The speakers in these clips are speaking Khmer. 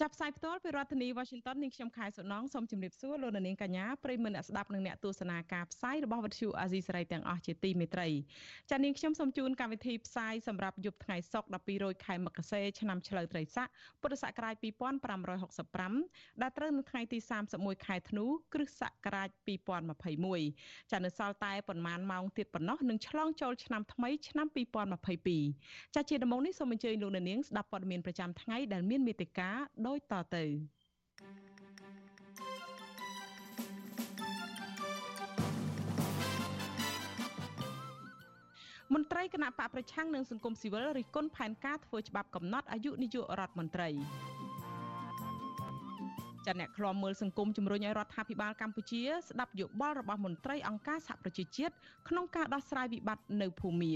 ចាប់ផ្សាយផ្ទាល់ពីរដ្ឋធានី Washington នាងខ្ញុំខែសុណងសូមជម្រាបសួរលោកនាងកញ្ញាប្រិយមិត្តអ្នកស្ដាប់និងអ្នកទស្សនាការផ្សាយរបស់វិទ្យុអាស៊ីសេរីទាំងអស់ជាទីមេត្រីចា៎នាងខ្ញុំសូមជូនកម្មវិធីផ្សាយសម្រាប់យប់ថ្ងៃសុក្រ12រោចខែមករាឆ្នាំឆ្លូវត្រីស័កពុទ្ធសករាជ2565ដែលត្រូវនៅថ្ងៃទី31ខែធ្នូគ្រិស្តសករាជ2021ចា៎នៅសល់តែប្រហែលម៉ោងទៀតប៉ុណ្ណោះនឹងឆ្លងចូលឆ្នាំថ្មីឆ្នាំ2022ចា៎ជាដំបូងនេះសូមអញ្ជើញលោកនាងស្ដាប់ព័ត៌មានប្រចាំថ្ងៃដែលមានមេត្តាដូចតទៅមន្ត្រីគណៈបកប្រឆាំងនិងសង្គមស៊ីវិលរិះគន់ផែនការធ្វើច្បាប់កំណត់អាយុនាយករដ្ឋមន្ត្រីចាអ្នកឃ្លាំមើលសង្គមជំរុញឲ្យរដ្ឋាភិបាលកម្ពុជាស្ដាប់យោបល់របស់មន្ត្រីអង្គការសហប្រជាជាតិក្នុងការដោះស្រាយវិបត្តិនៅភូមា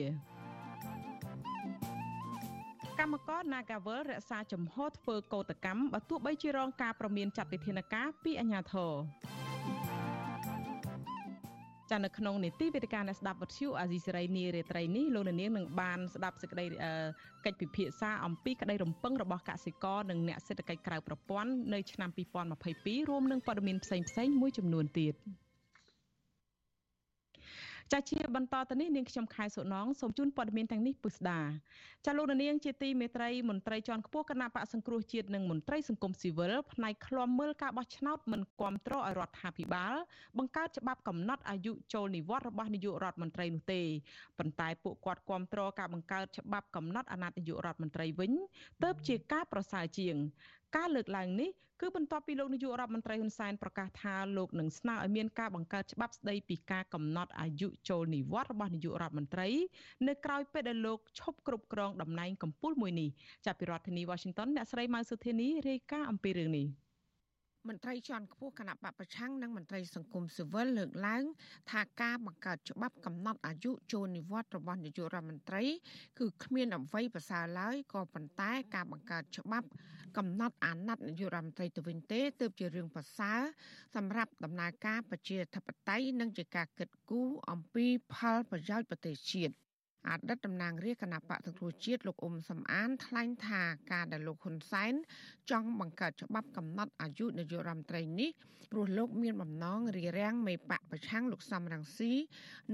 កម្មករ Nagavel រក្សាចំហធ្វើកោតកម្មបើទោះបីជារងការប្រមានចាត់វិធានការពីអាជ្ញាធរចានៅក្នុងនីតិវេទិកាអ្នកស្ដាប់វិទ្យុអាស៊ីសេរីនារាត្រីនេះលោកនាងនឹងបានស្ដាប់សេចក្តីកិច្ចពិភាក្សាអំពីក្តីរំពឹងរបស់កសិករនិងអ្នកសេដ្ឋកិច្ចក្រៅប្រព័ន្ធនៅឆ្នាំ2022រួមនឹងព័ត៌មានផ្សេងៗមួយចំនួនទៀត។ ចាជាបន្តទៅនេះនាងខ្ញុំខែសុណងសូមជូនព័ត៌មានទាំងនេះពុស្ដាចាលោកនាងជាទីមេត្រីមន្ត្រីជាន់ខ្ពស់គណៈបកសង្គ្រោះជាតិនិងមន្ត្រីសង្គមស៊ីវិលផ្នែកឃ្លាំមើលការបោះឆ្នោតមិនគ្រប់គ្រងឲ្យរដ្ឋាភិបាល បង្កើតច្បាប់កំណត់អាយុចូលនិវត្តន៍របស់នាយករដ្ឋមន្ត្រីនោះទេប៉ុន្តែពួកគាត់គ្រប់គ្រងការបង្កើតច្បាប់កំណត់អាណត្តិនាយករដ្ឋមន្ត្រីវិញទៅជាការប្រសើរជាង ការលើកឡើងនេះគឺបន្ទាប់ពីលោកនាយករដ្ឋមន្ត្រីហ៊ុនសែនប្រកាសថាលោកនឹងស្នើឲ្យមានការបង្កើតច្បាប់ស្តីពីការកំណត់អាយុចូលនិវត្តន៍របស់នាយករដ្ឋមន្ត្រីនៅក្រៅពេលដែលលោកឈប់គ្រប់គ្រងតំណែងកម្ពូលមួយនេះចាប់ពីរដ្ឋធានី Washington អ្នកស្រីម៉ៅសុធានីរាយការណ៍អំពីរឿងនេះ។មន្ត្រីជាន់ខ្ពស់គណៈបពប្រឆាំងនិងមន្ត្រីសង្គមស៊ីវិលលើកឡើង ថាការបង្កើតច្បាប់កំណត់អាយុចូលនិវត្តន៍របស់នាយករដ្ឋមន្ត្រី គឺគ្មានអ្វីប្រសើរឡើយក៏ប៉ុន្តែការបង្កើតច្បាប់ កំណត់អាណត្តិនាយករដ្ឋមន្ត្រីទៅវិញទេទើបជារឿងប្រសើរសម្រាប់ដំណើរការប្រជាធិបតេយ្យនិងជាការគិតគូរអំពីផលប្រយោជន៍ប្រទេសជាតិអតីតតំណាងរាជគណៈបកសង្គ្រោះជាតិលោកអ៊ុំសំអានថ្លែងថាការដែលលោកហ៊ុនសែនចង់បង្កើតច្បាប់កំណត់អាយុនាយករដ្ឋមន្ត្រីនេះព្រោះលោកមានបំណងរារាំងមេបកប្រឆាំងលោកសំរងស៊ី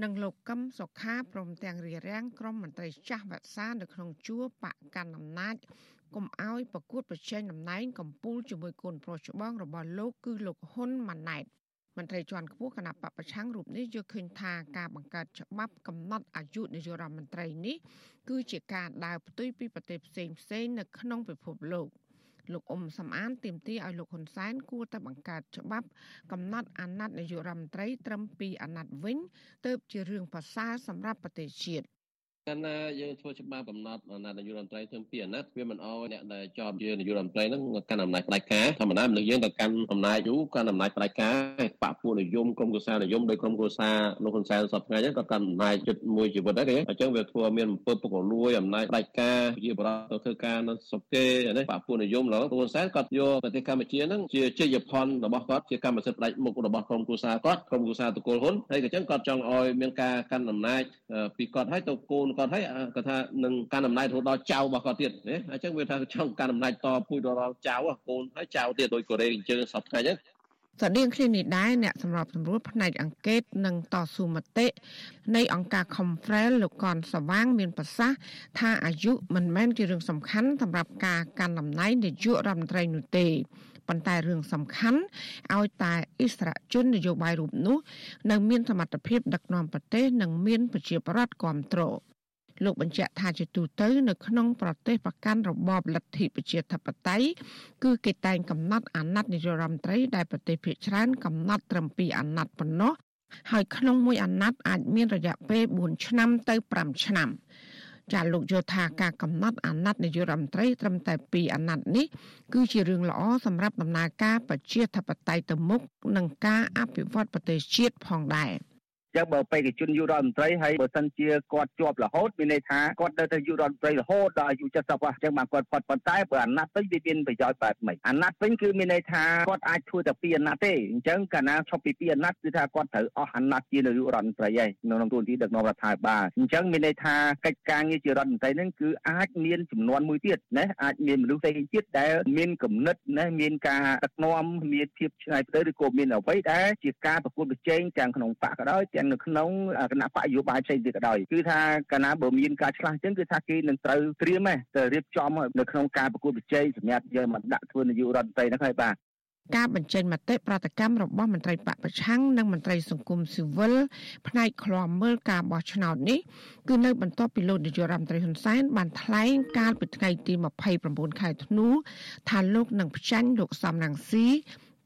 និងលោកកឹមសុខាព្រមទាំងរារាំងក្រុមមន្ត្រីចាស់វក្សានៅក្នុងជួរបកកាន់អំណាច កុំឲ្យប្រកួតប្រជែងតំណែងកម្ពុជាជាមួយកូនប្រុសច្បងរបស់លោកគឺលោកហ៊ុនម៉ាណែតមន្ត្រីជាន់ខ្ពស់គណៈបពប្រឆាំងរូបនេះយល់ឃើញថាការបង្កើតច្បាប់កំណត់អាយុនាយករដ្ឋមន្ត្រីនេះគឺជាការដើរផ្ទុយពីប្រទេសផ្សេងផ្សេងនៅក្នុងពិភពលោកលោកអ៊ុំសំអានទាមទារឲ្យលោកហ៊ុនសែនគួរតែបង្កើតច្បាប់កំណត់អាណត្តិនាយករដ្ឋមន្ត្រីត្រឹម2អាណត្តិវិញទើបជារឿងប្រសើរសម្រាប់ប្រទេសជាតិ កាលណាយើងធ្វើច្បាប់កំណត់អាណត្តិនាយករដ្ឋមន្ត្រីធ្វើពីអាណត្តិវាមិនអោយអ្នកដែលជាប់ជានាយករដ្ឋមន្ត្រីហ្នឹងកាន់អំណាចផ្ដាច់ការធម្មតាមនុស្សយើងទៅកាន់អំណាចយូរកាន់អំណាចផ្ដាច់ការបពពួកនិយមក្រុមគូសានិយមដោយក្រុមគូសាលោកហ៊ុនសែនសពថ្ងៃហ្នឹងក៏កាន់អំណាចចិត្តមួយជីវិតដែរគេអញ្ចឹងវាធ្វើមានអំពើពុករលួយអំណាចផ្ដាច់ការជាបរិបទទៅធ្វើការនៅស្រុកគេនេះបពពួកនិយមឡើយលោកហ៊ុនសែនគាត់យកប្រទេសកម្ពុជាហ្នឹងជាជ័យភ័ណ្ឌរបស់គាត់ជាកម្មសិទ្ធិផ្ដាច់មុខរបស់ក្រុមគូសាគាត់ក្រុមគូសាតកូលហ៊ុនហើយក៏អញ្ចឹងគាត់ចង់ឲ្យមានការកាន់អំណាចពីគាត់ហើយទៅកូនគាត់ហើយគាត់ថានឹងកាន់អំណាចរហូតដល់ចៅរបស់គាត់ទៀតណាអញ្ចឹងវាថាចង់កាន់អំណាចតពូជដល់ចៅកូនហើយចៅទៀតដោយកូរ៉េអញ្ជើញសពថ្ងៃហ្នឹងស្តៀងគ្នានេះដែរអ្នកសម្របសម្រួលផ្នែកអង្កេតនិងតស៊ូមតិនៃអង្គការ Confrel លោកកនសវាង មានប្រសាសន៍ថាអាយុមិនមែនជារឿងសំខាន់សម្រាប់ការកាន់តំណែងនាយករដ្ឋមន្ត្រីនោះទេប៉ុន្តែរឿងសំខាន់ឲ្យតែអិសរាជជននយោបាយរូបនោះ នៅមានសមត្ថភាពដឹកនាំប្រទេសនិងមានប្រជាប្រដ្ឋគ្រប់គ្រង លោកបញ្ជាក់ថាជាទូទៅនៅក្នុងប្រទេសប្រកាន់របបលទ្ធិប្រជាធិបតេយ្យគឺគេតែងកំណត់អាណត្តិនាយករដ្ឋមន្ត្រីដែលប្រទេសភាគច្រើនកំណត់ត្រឹម2អាណត្តិប៉ុណ្ណោះហើយក្នុងមួយអាណត្តិអាចមានរយៈពេល4ឆ្នាំទៅ5ឆ្នាំចាលោកយល់ថាការកំណត់អាណត្តិនាយករដ្ឋមន្ត្រីត្រឹមតែ2អាណត្តិនេះគឺជារឿងល្អសម្រាប់ដំណើរការប្រជាធិបតេយ្យទៅមុខនិងការអភិវឌ្ឍប្រទេសជាតិផងដែរ។ ចឹងបើបេក្ខជនយុរដ្ឋមន្ត្រីហើយបើសិនជាគាត់ជាប់រហូតមានន័យថាគាត់នៅតែយុរដ្ឋមន្ត្រីរហូតដល់អាយុ70អញ្ចឹងបានគាត់ផុតប៉ុន្តែបើអាណត្តិវិញវាមានប្រយោជន៍បែបម៉េចអាណត្តិវិញគឺមានន័យថាគាត់អាចធ្វើតែពីរអាណត្តិទេអញ្ចឹងកាលណាឈប់ពីពីរអាណត្តិគឺថាគាត់ត្រូវអស់អាណត្តិជានាយករដ្ឋមន្ត្រីហើយនៅក្នុងទូនទីដឹកនាំរដ្ឋាភិបាលអញ្ចឹងមានន័យថាកិច្ចការងារជារដ្ឋមន្ត្រីហ្នឹងគឺអាចមានចំនួនមួយទៀតណាអាចមានមនុស្សផ្សេងទៀតដែលមានគំនិតណាមានការដឹកនាំមានភាពឆ្នៃប្រឬក៏មានអ្វីដែលជាការប្រកួតប្រជែងទាំងក្នុងបកក៏ដោយទាំងនៅក្នុងគណៈបកយោបាយផ្សេងទៀតក៏ដោយគឺថាកាលណាបើមានការឆ្លាស់អញ្ចឹងគឺថាគេនឹងត្រូវត្រៀមទៅរៀបចំនៅក្នុងការប្រកួតប្រជែងសម្រាប់យកមកដាក់ធ្វើនាយករដ្ឋមន្ត្រីហ្នឹងហើយបាទការបញ្ចេញមតិប្រតិកម្មរបស់មន្ត្រីបកប្រឆាំងនិងមន្ត្រីសង្គមស៊ីវិលផ្នែកឃ្លាំមើលការបោះឆ្នោតនេះគឺនៅបន្ទាប់ពីលោកនាយករដ្ឋមន្ត្រីហ៊ុនសែនបានថ្លែងកាលពីថ្ងៃទី29ខែធ្នូថាលោកនឹងផ្ចាញ់លោកសំរងស៊ី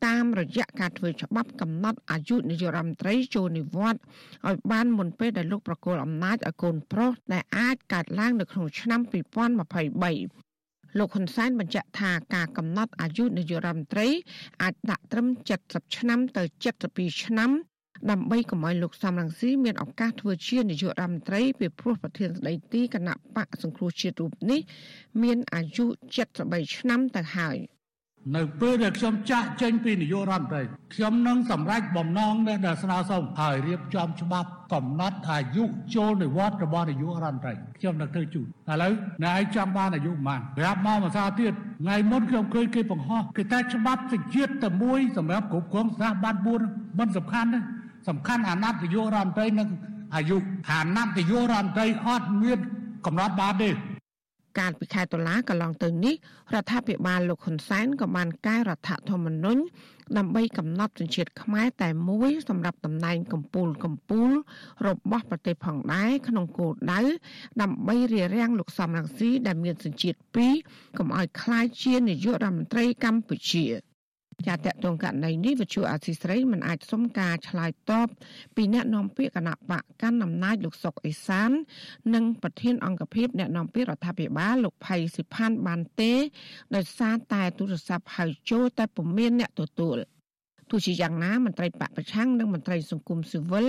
តាមរយៈការធ្វើច្បាប់កំណត់អាយុនាយករដ្ឋមន្ត្រីចូលនិវត្តន៍ឲ្យបានមុនពេលដែលលោកប្រកល់អំណាចឲ្យកូនប្រុសដែលអាចកើតឡើងនៅក្នុងឆ្នាំ2023លោកហ៊ុនសែនបញ្ជាក់ថាការកំណត់អាយុនាយករដ្ឋមន្ត្រីអាចដាក់ត្រឹម70ឆ្នាំទៅ72ឆ្នាំដើម្បីកុំឲ្យលោកសំរងស៊ីមានឱកាសធ្វើជានាយករដ្ឋមន្ត្រីពីព្រោះប្រធានស្ដីទីគណៈបកសង្គ្រោះជាតិរូបនេះមានអាយុ73ឆ្នាំទៅហើយ។ នៅពេលដែលខ្ញុំចាក់ចេញពីនាយករដ្ឋមន្ត្រីខ្ញុំនឹងសម្រេចបំណងដែលស្នើសុំហើយរៀបចំច្បាប់កំណត់អាយុចូលនិវត្តន៍របស់នាយករដ្ឋមន្ត្រីខ្ញុំនឹងធ្វើជូនឥឡូវណែឯងចាំបានអាយុប៉ុន្មានប្រាប់មកភាសាទៀតថ្ងៃមុនខ្ញុំឃើញគេបង្ហោះគេតែច្បាប់សេចក្ដីតែមួយសម្រាប់គ្រប់គ្រងស្ថាប័ន4មិនសំខាន់ទេសំខាន់អាណត្តិនាយករដ្ឋមន្ត្រីនិងអាយុអាណត្តិនាយករដ្ឋមន្ត្រីអត់មានកំណត់បានទេ កាលពីខែតុលាកន្លងទៅនេះរដ្ឋាភិបាលលោកហ៊ុនសែនក៏បានកែរដ្ឋធម្មនុញ្ញដើម្បីកំណត់សញ្ជាតិខ្មែរតែមួយសម្រាប់តំណែងកម្ពូលកម្ពូលរបស់ប្រទេសផងដែរក្នុងគោលដៅដើម្បីរារាំងលោកសំរងស៊ីដែលមានសញ្ជាតិ2កុំឲ្យក្លាយជានាយករដ្ឋមន្ត្រីកម្ពុជា។ ចាតតងករណីនេះវិទ្យុអាស៊ីស្រីមិនអាចសុំការឆ្លើយតបពីអ្នកនាំពាក្យគណៈបកកាន់អំណាចលោកសុកអេសាន និងប្រធានអង្គភិបអ្នកនាំពាក្យរដ្ឋាភិបាលលោកផៃសិផាន់បានទេដោយសារតែទូរស័ព្ទហៅចូលតែពុំមានអ្នកទទួលទោះជាយ៉ាងណាមន្ត្រីបកប្រឆាំងនិងមន្ត្រីសង្គមស៊ីវិល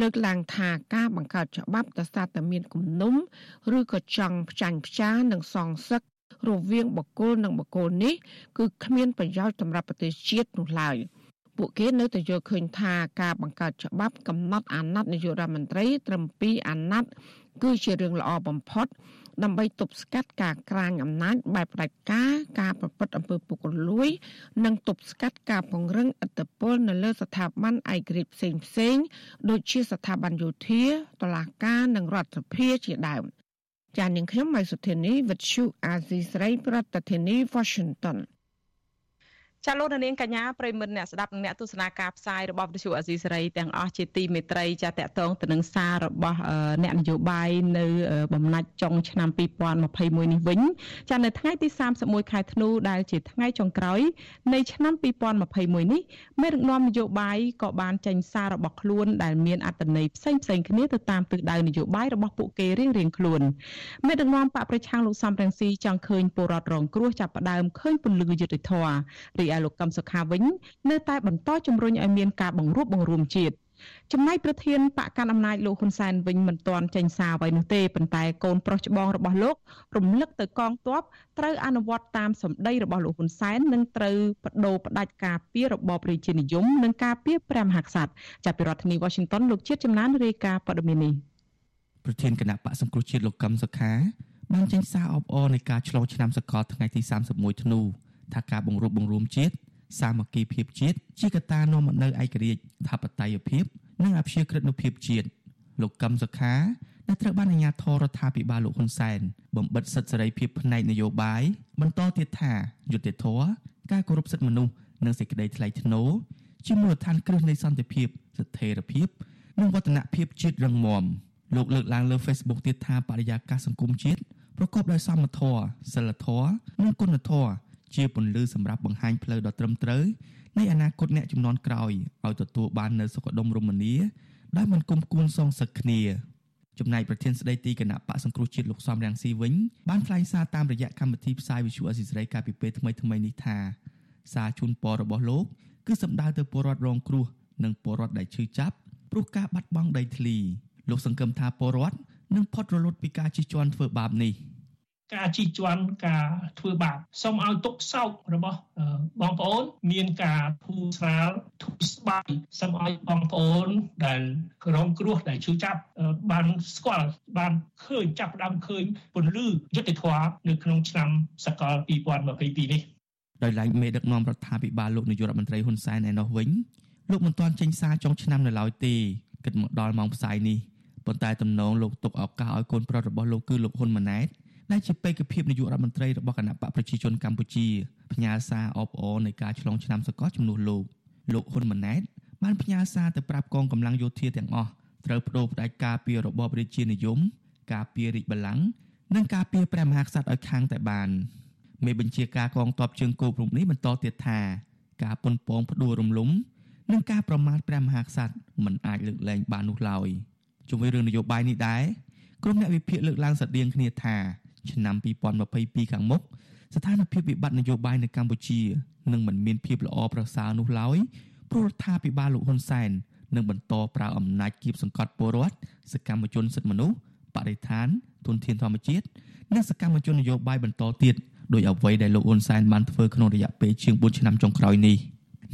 លើកឡើងថាការបង្កើតច្បាប់ដោយសារតែមានគំនុំឬក៏ចង់ផ្ចាញ់ផ្ចានិងសងសឹក រវាងបកគលនិងបកគលនេះគឺគ្មានប្រយោជន៍សម្រាប់ប្រទេសជាតិនោះឡើយពួកគេនៅតែយល់ឃើញថាការបង្កើតច្បាប់កំណត់អាណត្តិនាយករដ្ឋមន្ត្រីត្រឹម2អាណត្តិគឺជារឿងល្អបំផុត ដើម្បីទប់ស្កាត់ការក្រាញអំណាចបែបផ្ដាច់ការការប្រព្រឹត្តអំពើពុករលួយ និងទប់ស្កាត់ការពង្រឹងឥទ្ធិពលនៅលើស្ថាប័នឯករាជ្យផ្សេងផ្សេងដូចជាស្ថាប័នយោធាតុលាការនិងរដ្ឋសភាជាដើម ចាននាងខ្ញុំម៉ៃសុធានីវិទ្យុអាស៊ីស្រីប្រធានាធិបតី Washington ចាលោកនាងកញ្ញាប្រិមមអ្នកស្ដាប់អ្នកទស្សនាការផ្សាយរបស់វិទ្យុអាស៊ីសេរីទាំងអស់ជាទីមេត្រីចាតកតងទៅនឹងសាររបស់អ្នកនយោបាយនៅបំណាច់ចុងឆ្នាំ2021នេះវិញចានៅថ្ងៃទី31ខែធ្នូដែលជាថ្ងៃចុងក្រោយនៃឆ្នាំ2021នេះមេដឹកនាំនយោបាយក៏បានចេញសាររបស់ខ្លួនដែលមានអត្ថន័យផ្សេងផ្សេងគ្នាទៅតាមទិសដៅនយោបាយរបស់ពួកគេរៀងៗខ្លួនមេដឹកនាំបកប្រឆាំងលោកសំរងស៊ីចង់ឃើញពលរដ្ឋរងគ្រោះចាប់ផ្ដើមឃើញពលឺយុទ្ធធររីឯលោកកឹមសុខាវិញនៅតែបន្តជំរុញឲ្យមានការបង្រួបបង្រួមជាតិចំណែកប្រធានបកកណ្ដាលអំណាចលោកហ៊ុនសែនវិញមិនទាន់ចេញសារអ្វីនោះទេប៉ុន្តែកូនប្រុសច្បងរបស់លោករំលឹកទៅកងទ័ពត្រូវអនុវត្តតាមសម្ដីរបស់លោកហ៊ុនសែននិងត្រូវបដូរផ្ដាច់ការពីរបបរាជានិយមនិងការពីព្រះមហាក្សត្រចាប់ពីរដ្ឋធានី Washington លោកជាតិចំណានរាយការណ៍ព័ត៌មាននេះប្រធានគណៈបកសង្គ្រោះជាតិលោកកឹមសុខាបានចេញសារអបអរនៃការឆ្លងឆ្នាំសកលថ្ងៃទី31ធ្នូ ថាការបង្រួបបង្រួមជាតិសាមគ្គីភាពជាតិជាកត្តានាំមកនូវឯករាជ្យថាបតេយ្យភាព និងអព្យាក្រឹតនុភាពជាតិលោកកឹមសុខាដែលត្រូវបានអាជ្ញាធររដ្ឋាភិបាលលោកហ៊ុនសែនបំបិតសិទ្ធិសេរីភាពផ្នែកនយោបាយបន្តទៀតថាយុត្តិធម៌ការគោរពសិទ្ធិមនុស្សនិងសេចក្តីថ្លៃថ្នូរជាមូលដ្ឋានគ្រឹះនៃសន្តិភាពស្ថិរភាពនិងវឌ្ឍនភាពជាតិរឹងមាំលោកលើកឡើងលើ Facebook ទៀតថាបរិយាកាសសង្គមជាតិប្រកបដោយសមធម៌សិលធម៌និងគុណធម៌ ជាពន្លឺសម្រាប់បង្ហាញផ្លូវដ៏ត្រឹមត្រូវនៃអនាគតអ្នកចំនួនក្រោយឲ្យទទួលបាននូវសុខដុមរមនាដោយមិនគុំគួនសងសឹកគ្នាចំណែកប្រធានស្ដីទីគណៈបកសង្គ្រោះជាតិលោកសំរងស៊ីវិញបានថ្លែងសារតាមរយៈកម្មវិធីផ្សាយវិទ្យុអេស៊ីសរ៉ៃកាលពីពេលថ្មីៗនេះថាសារជូនពររបស់លោកគឺសម្ដៅទៅពលរដ្ឋរងគ្រោះនិងពលរដ្ឋដែលឈឺចាប់ព្រោះការបាត់បង់ដីធ្លីលោកសង្ឃឹមថាពលរដ្ឋនឹងផុតរលត់ពីការជិះជាន់ធ្វើបាបនេះ។ ការជិះជាន់ការធ្វើបាបសូមឲ្យទុកសោករបស់បងប្អូន មានការធូរស្រាលធូរស្បើយសូមឲ្យបងប្អូនដែលរងគ្រោះដែលឈឺចាប់បានស្គាល់បានឃើញចាប់ផ្ដើមឃើញពន្លឺយុទ្ធធម៌នៅក្នុងឆ្នាំសកល2022នេះដោយឡែកមេដឹកនាំរដ្ឋាភិបាលលោកនាយករដ្ឋមន្ត្រីហ៊ុនសែនឯណោះវិញលោកមិនទាន់ចេញសារចុងឆ្នាំនៅឡើយទេគិតមកដល់ម៉ោងផ្សាយនេះប៉ុន្តែតំណងលោកទុកឱកាសឲ្យកូនប្រុសរបស់លោកគឺលោកហ៊ុនម៉ាណែត ដែលជាបេក្ខភាពនាយករដ្ឋមន្ត្រីរបស់គណៈបកប្រជាជនកម្ពុជាផ្ញើសារអបអរនៃការឆ្លងឆ្នាំសកលជំនួសលោកលោកហ៊ុនម៉ាណែតបានផ្ញើសារទៅប្រាប់កងកម្លាំងយោធាទាំងអស់ត្រូវបដូរផ្ដាច់ការពីរបបរាជានិយម ការពីរិទ្ធបល្ល័ង្កនិងការពីព្រះមហាក្សត្រឲ្យខាងតែបានមេបញ្ជាការកងទ័ពជើងគោករូបនេះបន្តទៀតថាការប៉ុនប៉ងផ្ដួលរំលំនិងការប្រមាថព្រះមហាក្សត្រមិនអាចលើកលែងបាននោះឡើយជុំវិញរឿងនយោបាយនេះដែរក្រុមអ្នកវិភាគលើកឡើងស្តីងគ្នាថា ឆ្នាំ2022ខាងមុខស្ថានភាពវិបត្តិនយោបាយនៅកម្ពុជានឹងមិនមានភាពល្អប្រសើរនោះឡើយព្រោះរដ្ឋាភិបាលលោកហ៊ុនសែននឹងបន្តប្រើអំណាចគៀបសង្កត់ពលរដ្ឋសកម្មជនសិទ្ធិមនុស្សបរិស្ថានទុនធានធម្មជាតិនិងសកម្មជននយោបាយបន្តទៀតដោយអ្វីដែលលោកហ៊ុនសែនបានធ្វើក្នុងរយៈពេលជាង4ឆ្នាំចុងក្រោយនេះ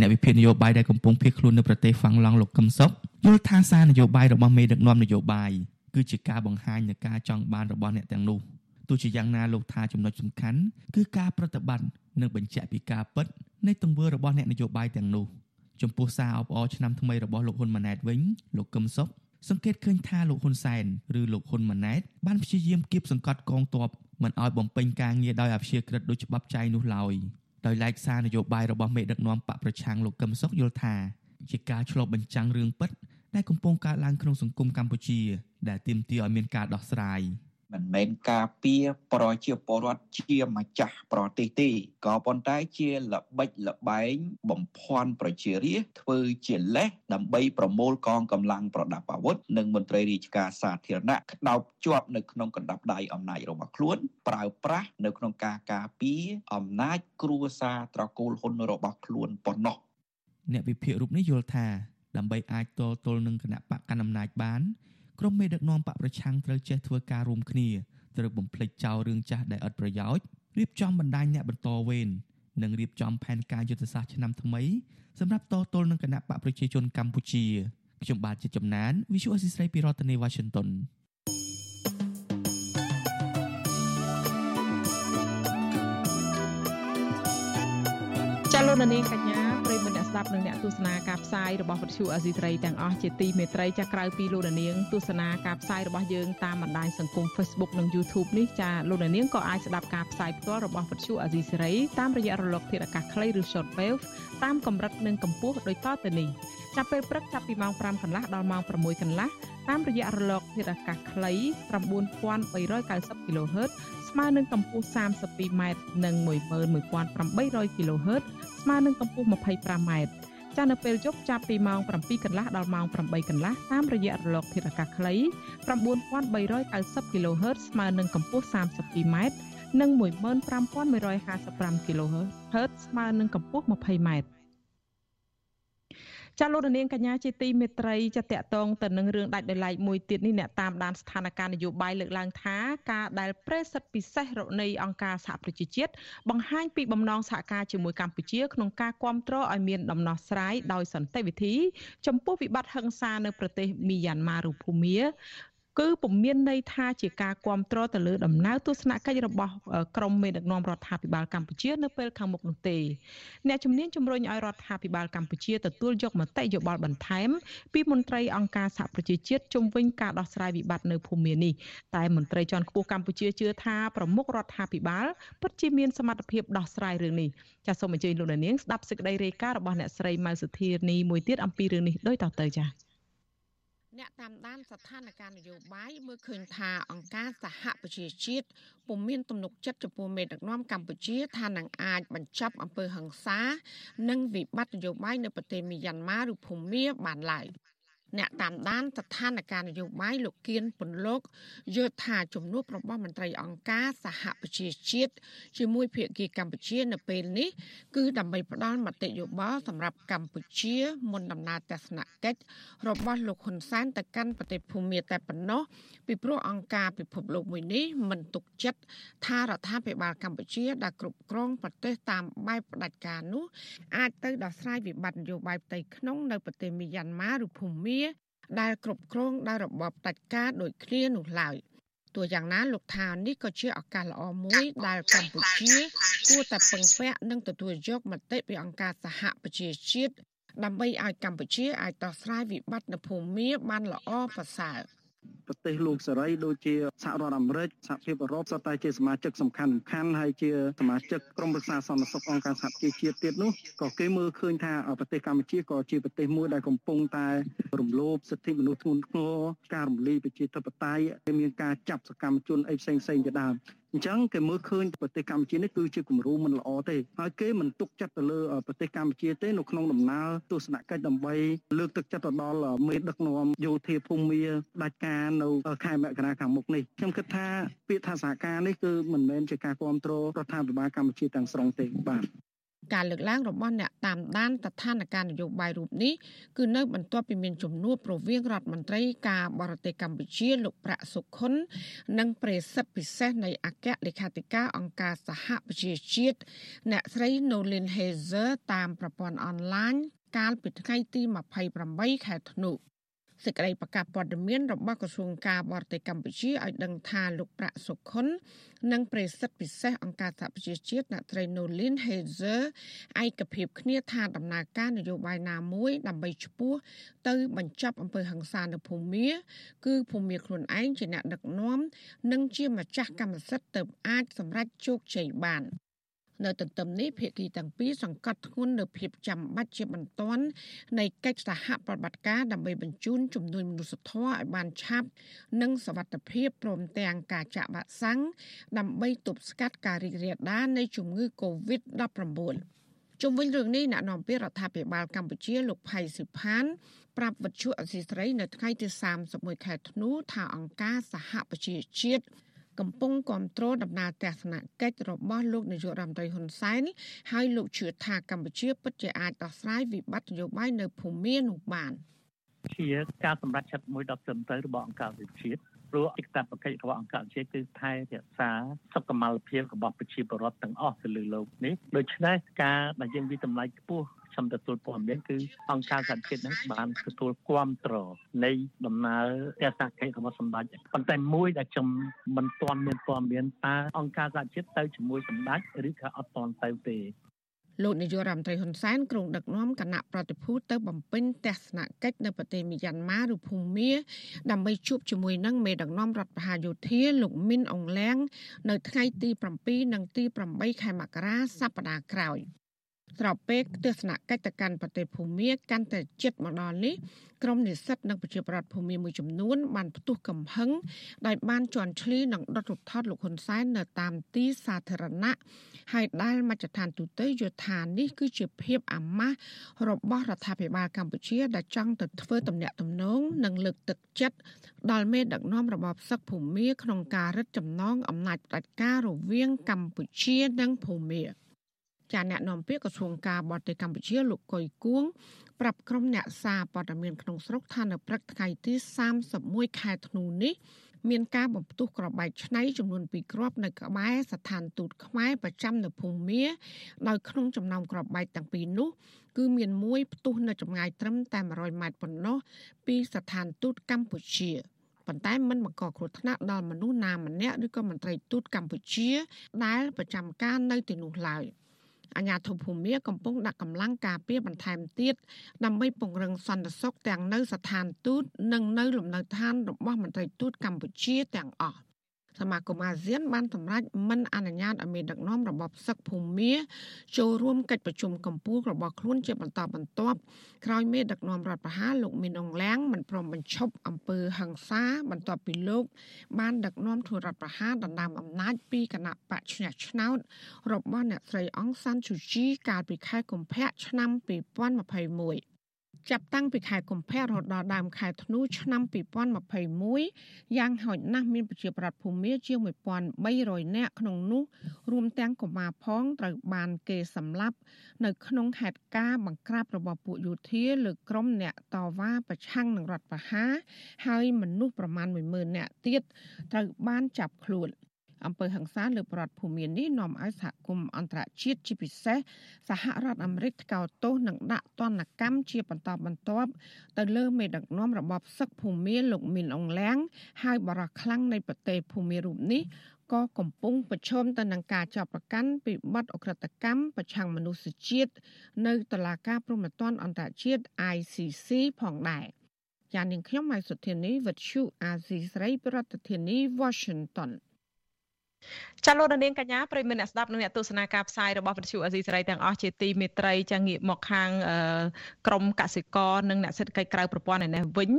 អ្នកវិភាគនយោបាយដែលកំពុងភៀសខ្លួននៅប្រទេសហ្វាំងឡង់លោកកឹមសុខយល់ថាសារនយោបាយរបស់មេដឹកនាំនយោបាយគឺជាការបង្ហាញនៃការចង់បានរបស់អ្នកទាំងនោះ ទោះជាយ៉ាងណាលោកថាចំណុចសំខាន់គឺការប្រតិបត្តិនិងបញ្ជាក់ពីការពិតនៃទង្វើរបស់អ្នកនយោបាយទាំងនោះចំពោះសារអបអរឆ្នាំថ្មីរបស់លោកហ៊ុនម៉ាណែតវិញលោកកឹមសុខសង្កេតឃើញថាលោកហ៊ុនសែនឬលោកហ៊ុនម៉ាណែតបានព្យាយាមគៀបសង្កត់កងទ័ពមិនឲ្យបំពេញការងារដោយអព្យាក្រឹតដោយច្បាប់ចែងនោះឡើយដោយឡែកសារនយោបាយរបស់មេដឹកនាំបកប្រឆាំងលោកកឹមសុខយល់ថាជាការឆ្លុះបញ្ចាំងរឿងពិតដែលកំពុងកើតឡើងក្នុងសង្គមកម្ពុជា ដែលទាមទារឲ្យមានការដោះស្រាយ។ មិនមែនការពារប្រជាពលរដ្ឋជាម្ចាស់ប្រទេសទេក៏ប៉ុន្តែជាល្បិចល្បែងបំភាន់ប្រជារាស្ត្រធ្វើជាលេសដើម្បីប្រមូលកងកម្លាំងប្រដាប់អាវុធនិងមន្ត្រីរាជការសាធារណៈក្តោបជាប់នៅក្នុងកណ្ដាប់ដៃអំណាចរបស់ខ្លួន ប្រើប្រាស់នៅក្នុងការការពារអំណាចគ្រួសារត្រកូលហ៊ុនរបស់ខ្លួនប៉ុណ្ណោះអ្នកវិភាគរូបនេះយល់ថាដើម្បីអាចតទល់នឹងគណៈបកកណ្ដាលអំណាចបាន ក្រុមមេដឹកនាំបកប្រឆាំងត្រូវចេះធ្វើការរួមគ្នាត្រូវបំភ្លេចចោលរឿងចាស់ដែលឥតប្រយោជន៍រៀបចំបណ្ដាញអ្នកបន្តវេននិងរៀបចំផែនការយុទ្ធសាស្ត្រឆ្នាំថ្មីសម្រាប់តទល់នឹងគណៈបកប្រជាជនកម្ពុជាខ្ញុំបាទជាចំណាន Visual Assisray ពីរដ្ឋធានី Washington ចាលោកនាងកញ្ញា ស្ដាប់និងអ្នកទស្សនាការផ្សាយរបស់វិទ្យុអាស៊ីសេរីទាំងអស់ជាទីមេត្រីចាក្រៅពីលោកនាងទស្សនាការផ្សាយរបស់យើងតាមបណ្ដាញសង្គម Facebook និង YouTube នេះចាលោកនាងក៏អាចស្ដាប់ការផ្សាយផ្ទាល់របស់វិទ្យុអាស៊ីសេរីតាមរយៈរលកធាតុអាកាសខ្លីឬ Shortwave តាមកម្រិតនិងកម្ពស់ដូចតទៅនេះចាប់ពេលព្រឹកចាប់ពីម៉ោង5កន្លះដល់ម៉ោង6កន្លះតាមរយៈរលកធាតុអាកាសខ្លី9390 kHz ស្មើនឹងកម្ពស់ 32m និង11800 kHz ស្មើនឹងកម្ពស់ 25m ចានៅពេលយប់ចាប់ពីម៉ោង7កន្លះដល់ម៉ោង8កន្លះតាមរយៈរលកធាតុអាកាសខ្លី9390 kHz ស្មើនឹងកម្ពស់ 32m និង15155 kHz ស្មើនឹងកម្ពស់ 20m ចាលោកនាងកញ្ញាជាទីមេត្រីចាតកតងទៅនឹងរឿងដាច់ដោយឡែកមួយទៀតនេះអ្នកតាមដានស្ថានភាពនយោបាយលើកឡើងថាការដែលប្រេសិតពិសេសរនៃអង្គការសហប្រជាជាតិបង្ហាញពីបំណងសហការជាមួយកម្ពុជាក្នុងការគ្រប់គ្រងឲ្យមានដំណោះស្រាយដោយសន្តិវិធី ចំពោះវិបត្តិហិង្សានៅប្រទេសមីយ៉ាន់ម៉ាឬភូមា គឺពុំមានន័យថាជាការគ្រប់គ្រងទៅលើដំណើរទស្សនកិច្ចរបស់ក្រមមេដឹកនាំរដ្ឋាភិបាលកម្ពុជានៅពេលខាងមុខនោះទេអ្នកជំនាញជំរុញឲ្យរដ្ឋាភិបាលកម្ពុជាទទួលយកមតិយោបល់បន្ថែមពីមន្ត្រីអង្គការសហប្រជាជាតិជំវិញការដោះស្រាយវិបត្តិនៅភូមិនេះតែមន្ត្រីជាន់ខ្ពស់កម្ពុជាជឿថាប្រមុខរដ្ឋាភិបាលពិតជាមានសមត្ថភាពដោះស្រាយរឿងនេះចាសសូមអញ្ជើញលោកនាងស្ដាប់សេចក្តីរាយការណ៍របស់អ្នកស្រីម៉ៅសុធានីមួយទៀតអំពីរឿងនេះដូចតទៅចា៎ អ្នកតាមដានស្ថានភាពនយោបាយមើលឃើញថាអង្គការសហប្រជាជាតិពុំមានទំនុកចិត្តចំពោះមេដឹកនាំកម្ពុជាថានឹងអាចបញ្ចប់អំពើហិង្សា និងវិបត្តិនយោបាយនៅប្រទេសមីយ៉ាន់ម៉ាឬភូមាបានឡើយ អ្នកតាមដានស្ថានភាពនយោបាយលោកគៀនពន្លកយល់ថាជំនួបរបស់មន្ត្រីអង្គការសហប្រជាជាតិជាមួយភាគីកម្ពុជានៅពេលនេះ គឺដើម្បីផ្ដល់មតិយោបល់សម្រាប់កម្ពុជាមុនដំណើរទស្សនកិច្ចរបស់លោកហ៊ុនសែនទៅកាន់ប្រទេសភូមាតែប៉ុណ្ណោះពីព្រោះអង្គការពិភពលោកមួយនេះមិនទុកចិត្តថារដ្ឋាភិបាលកម្ពុជាដែលគ្រប់គ្រងប្រទេសតាមបែបផ្ដាច់ការនោះអាចទៅដោះស្រាយវិបត្តិនយោបាយផ្ទៃក្នុងនៅប្រទេសមីយ៉ាន់ម៉ាឬភូមា ដែលគ្រប់គ្រងដោយរបបផ្ដាច់ការដូចគ្នានោះឡើយទោះយ៉ាងណាលោកថានេះក៏ជាឱកាសល្អមួយដែលកម្ពុជាគួរតែពឹងពាក់និងទទួលយកមតិពីអង្គការសហប្រជាជាតិដើម្បីឲ្យកម្ពុជាអាចដោះស្រាយវិបត្តិនៅភូមាបានល្អប្រសើរ។ ប្រទេសលោកសេរីដូចជាសហរដ្ឋអាមេរិកសហភាពអឺរ៉ុបសុទ្ធតែជាសមាជិកសំខាន់សំខាន់ហើយជាសមាជិកក្រុមប្រឹក្សាសន្តិសុខអង្គការសហប្រជាជាតិទៀតនោះក៏គេមើលឃើញថាប្រទេសកម្ពុជាក៏ជាប្រទេសមួយដែលកំពុងតែរំលោភសិទ្ធិមនុស្សធ្ងន់ធ្ងរការរំលាយប្រជាធិបតេយ្យមានការចាប់សកម្មជនអីផ្សេងផ្សេងជាដើម អញ្ចឹងគេមើលឃើញប្រទេសកម្ពុជានេះគឺជាគំរូមិនល្អទេហើយគេមិនទុកចិត្តទៅលើប្រទេសកម្ពុជាទេនៅក្នុងដំណើរទស្សនកិច្ចដើម្បីលើកទឹកចិត្តទៅដល់មេដឹកនាំយោធាភូមិដាច់ការនៅខែមករាខាងមុខនេះខ្ញុំគិតថាពាក្យថាសហការនេះគឺមិនមែនជាការគ្រប់គ្រងរដ្ឋាភិបាលកម្ពុជាទាំងស្រុងទេបាទ ការលើកឡើងរបស់អ្នកតាមដានស្ថានភាពនយោបាយរូបនេះគឺនៅបន្ទាប់ពីមានជំនួបរវាងរដ្ឋមន្ត្រីការបរទេសកម្ពុជាលោកប្រាក់សុខុន និងប្រេសិតពិសេសនៃអគ្គលេខាធិការអង្គការសហប្រជាជាតិអ្នកស្រី Nolin Hazer តាមប្រព័ន្ធអនឡាញកាលពីថ្ងៃទី28ខែធ្នូ សេចក្តីប្រកាសព័ត៌មានរបស់ក្រសួងការបរទេសកម្ពុជាឲ្យដឹងថាលោកប្រាក់សុខុន និងប្រេសិតពិសេសអង្គការសហប្រជាជាតិអ្នកត្រី Nolin Hazer ឯកភាពគ្នាថាដំណើរការនយោបាយណាមួយដើម្បីឈ្មោះទៅបញ្ចប់អំពើហិង្សានៅភូមាគឺភូមាខ្លួនឯងជាអ្នកដឹកនាំនិងជាម្ចាស់កម្មសិទ្ធិទៅអាចសម្រេចជោគជ័យបាន។ នៅទន្ទឹមនេះភាគីទាំងពីរសង្កត់ធ្ងន់នៅភាពចាំបាច់ជាបន្ទាន់នៃកិច្ចសហប្រតិបត្តិការដើម្បីបញ្ជូនជំនួយមនុស្សធម៌ឲ្យបានឆាប់និងសវត្ថិភាពព្រមទាំងការចាក់វ៉ាក់សាំងដើម្បីទប់ស្កាត់ការរីករាលដាលនៃជំងឺ Covid-19 ជុំវិញរឿងនេះអ្នកនាំពាក្យរដ្ឋាភិបាលកម្ពុជាលោកផៃស៊ីផានប្រាប់វិទ្យុអសីស្រី នៅថ្ងៃទី31ខែធ្នូថាអង្គការសហប្រជាជាតិ កំពុងគ្រប់គ្រងដំណើរទស្សនកិច្ចរបស់លោកនាយករដ្ឋមន្ត្រីហ៊ុនសែនហើយលោកជឿថាកម្ពុជាពិតជាអាចដោះស្រាយវិបត្តិនយោបាយនៅភូមានោះបានជាការសម្រេចចិត្តមួយដ៏ត្រឹមត្រូវរបស់អង្គការវិជាតិព្រោះឯកតាបកិច្ចរបស់អង្គការជាតិគឺថែរក្សាសុខុមាលភាពរបស់ប្រជាពលរដ្ឋទាំងអស់ទៅលើโลกនេះដូច្នេះការដែលយើងវិតម្លៃខ្ពស់ ខ្ញុំទទួលព័ត៌មានគឺអង្គការសហជាតិនឹងបានទទួលគ្រប់គ្រងនៃដំណើរទស្សនកិច្ចរបស់សម្ដេចប៉ុន្តែមួយដែលខ្ញុំមិនទាន់មានព័ត៌មានតើអង្គការសហជាតិទៅជាមួយសម្ដេចឬក៏អត់ទាន់ទៅទេលោកនាយករដ្ឋមន្ត្រីហ៊ុនសែនក្រុងដឹកនាំគណៈប្រតិភូទៅបំពេញទស្សនកិច្ចនៅប្រទេសមីយ៉ាន់ម៉ាឬភូមាដើម្បីជួបជាមួយនឹងមេដឹកនាំរដ្ឋបហាយោធាលោកមីនអងលៀងនៅថ្ងៃទី7និងទី8ខែមករាសប្តាហ៍ក្រោយ។ ស្របពេលទស្សនកិច្ចទៅកាន់ប្រទេសភូមាកាន់តែជិតមកដល់នេះក្រមនិស្សិតនិងប្រជាប្រដ្ឋភូមាមួយចំនួនបានផ្ទុះកំហឹងដោយបានជន់ឈ្លីនិងដុតរូបថតលោកហ៊ុនសែននៅតាមទីសាធារណៈហើយដែលមជ្ឈដ្ឋានទូតយល់ថានេះគឺជាភាពអាម៉ាស់របស់រដ្ឋាភិបាលកម្ពុជាដែលចង់ទៅធ្វើទំនាក់ទំនងនិងលើកទឹកចិត្តដល់មេដឹកនាំរបបសឹកភូមាក្នុងការរឹតចំណងអំណាចផ្ដាច់ការរវាងកម្ពុជានិងភូមា ចាអ្នកនាំពាក្យក្រសួងការបរទេសកម្ពុជាលោកកុយគួងប្រាប់ក្រុមអ្នកសារព័ត៌មានក្នុងស្រុកថានៅព្រឹកថ្ងៃទី31ខែធ្នូនេះមានការបំផ្ទុះក្របបែកឆ្នៃចំនួន2គ្រាប់នៅក្បែរស្ថានទូតខ្មែរប្រចាំនៅភូមា ដោយក្នុងចំណោមក្របបែកទាំងពីរនោះ គឺមានមួយផ្ទុះនៅចម្ងាយត្រឹមតែ100ម៉ែត្រប៉ុណ្ណោះពីស្ថានទូតកម្ពុជាប៉ុន្តែមិនបង្កគ្រោះថ្នាក់ដល់មនុស្សណាម្នាក់ឬក៏មន្ត្រីទូតកម្ពុជា ដែលប្រចាំការនៅទីនោះឡើយ។ អាញាធិភូមិកំពុងដាក់កម្លាំងការពារបន្ថែមទៀតដើម្បីពង្រឹងសន្តិសុខទាំងនៅស្ថានទូតនិងនៅលំនៅឋានរបស់មន្ត្រីទូតកម្ពុជាទាំងអស់ សមាគមអាស៊ានបានសម្រេចមិនអនុញ្ញាតឲ្យមានដឹកនាំរបបសឹកភូមាចូលរួមកិច្ចប្រជុំកម្ពុជារបស់ខ្លួនជាបន្តបន្ទាប់ក្រោយមេដឹកនាំរដ្ឋប្រហារលោកមីនអងលៀងមិនព្រមបញ្ឈប់អំពើហិង្សាបន្ទាប់ពីលោក បានដឹកនាំធ្វើរដ្ឋប្រហារដណ្ដើមអំណាចពីគណៈបកឈ្នះឆ្នោតរបស់អ្នកស្រីអង្សានជូជីកាលពីខែកុម្ភៈឆ្នាំ2021 ចាប់តាំងពីខែកុម្ភៈរហូតដល់ដើមខែធ្នូឆ្នាំ2021យ៉ាងហោចណាស់មានប្រជាប្រដ្ឋភូមាជាង1300នាក់ក្នុងនោះរួមទាំងកុមារផងត្រូវបានគេសម្លាប់ នៅក្នុងហេតុការណ៍បង្ក្រាបរបស់ពួកយោធាលើក្រុមអ្នកតវ៉ាប្រឆាំងនឹងរដ្ឋប្រហារហើយមនុស្សប្រមាណ10000នាក់ទៀតត្រូវបានចាប់ខ្លួន។ អំពើហិង្សាលើប្រដ្ឋភូមិនេះនាំឲ្យសហគមន៍អន្តរជាតិជាពិសេសសហរដ្ឋអាមេរិកថ្កោលទោសនិងដាក់ទណ្ឌកម្មជាបន្តបន្ទាប់ទៅលើមេដឹកនាំរបបសឹកភូមិលោកមីនអងលៀងហើយបរិះខ្លាំងនៃប្រទេសភូមិរូបនេះក៏កំពុងប្រឈមទៅនឹងការចាប់ប្រកាន់ពីបទអក្រិតកម្មប្រឆាំងមនុស្សជាតិនៅតុលាការព្រហ្មទណ្ឌអន្តរជាតិ ICC ផងដែរចាននាងខ្ញុំម៉ៃសុធានីវិទ្យុអាស៊ីស្រីប្រធានាធិបតី Washington ចាលោកនាងកញ្ញាប្រិមមអ្នកស្ដាប់និងអ្នកទស្សនាការផ្សាយរបស់វិទ្យុអេស៊ីសេរីទាំងអស់ជាទីមេត្រីចាងាកមកខាងក្រមកសិករនិងអ្នកសេដ្ឋកិច្ចក្រៅប្រព័ន្ធឯនេះវិញ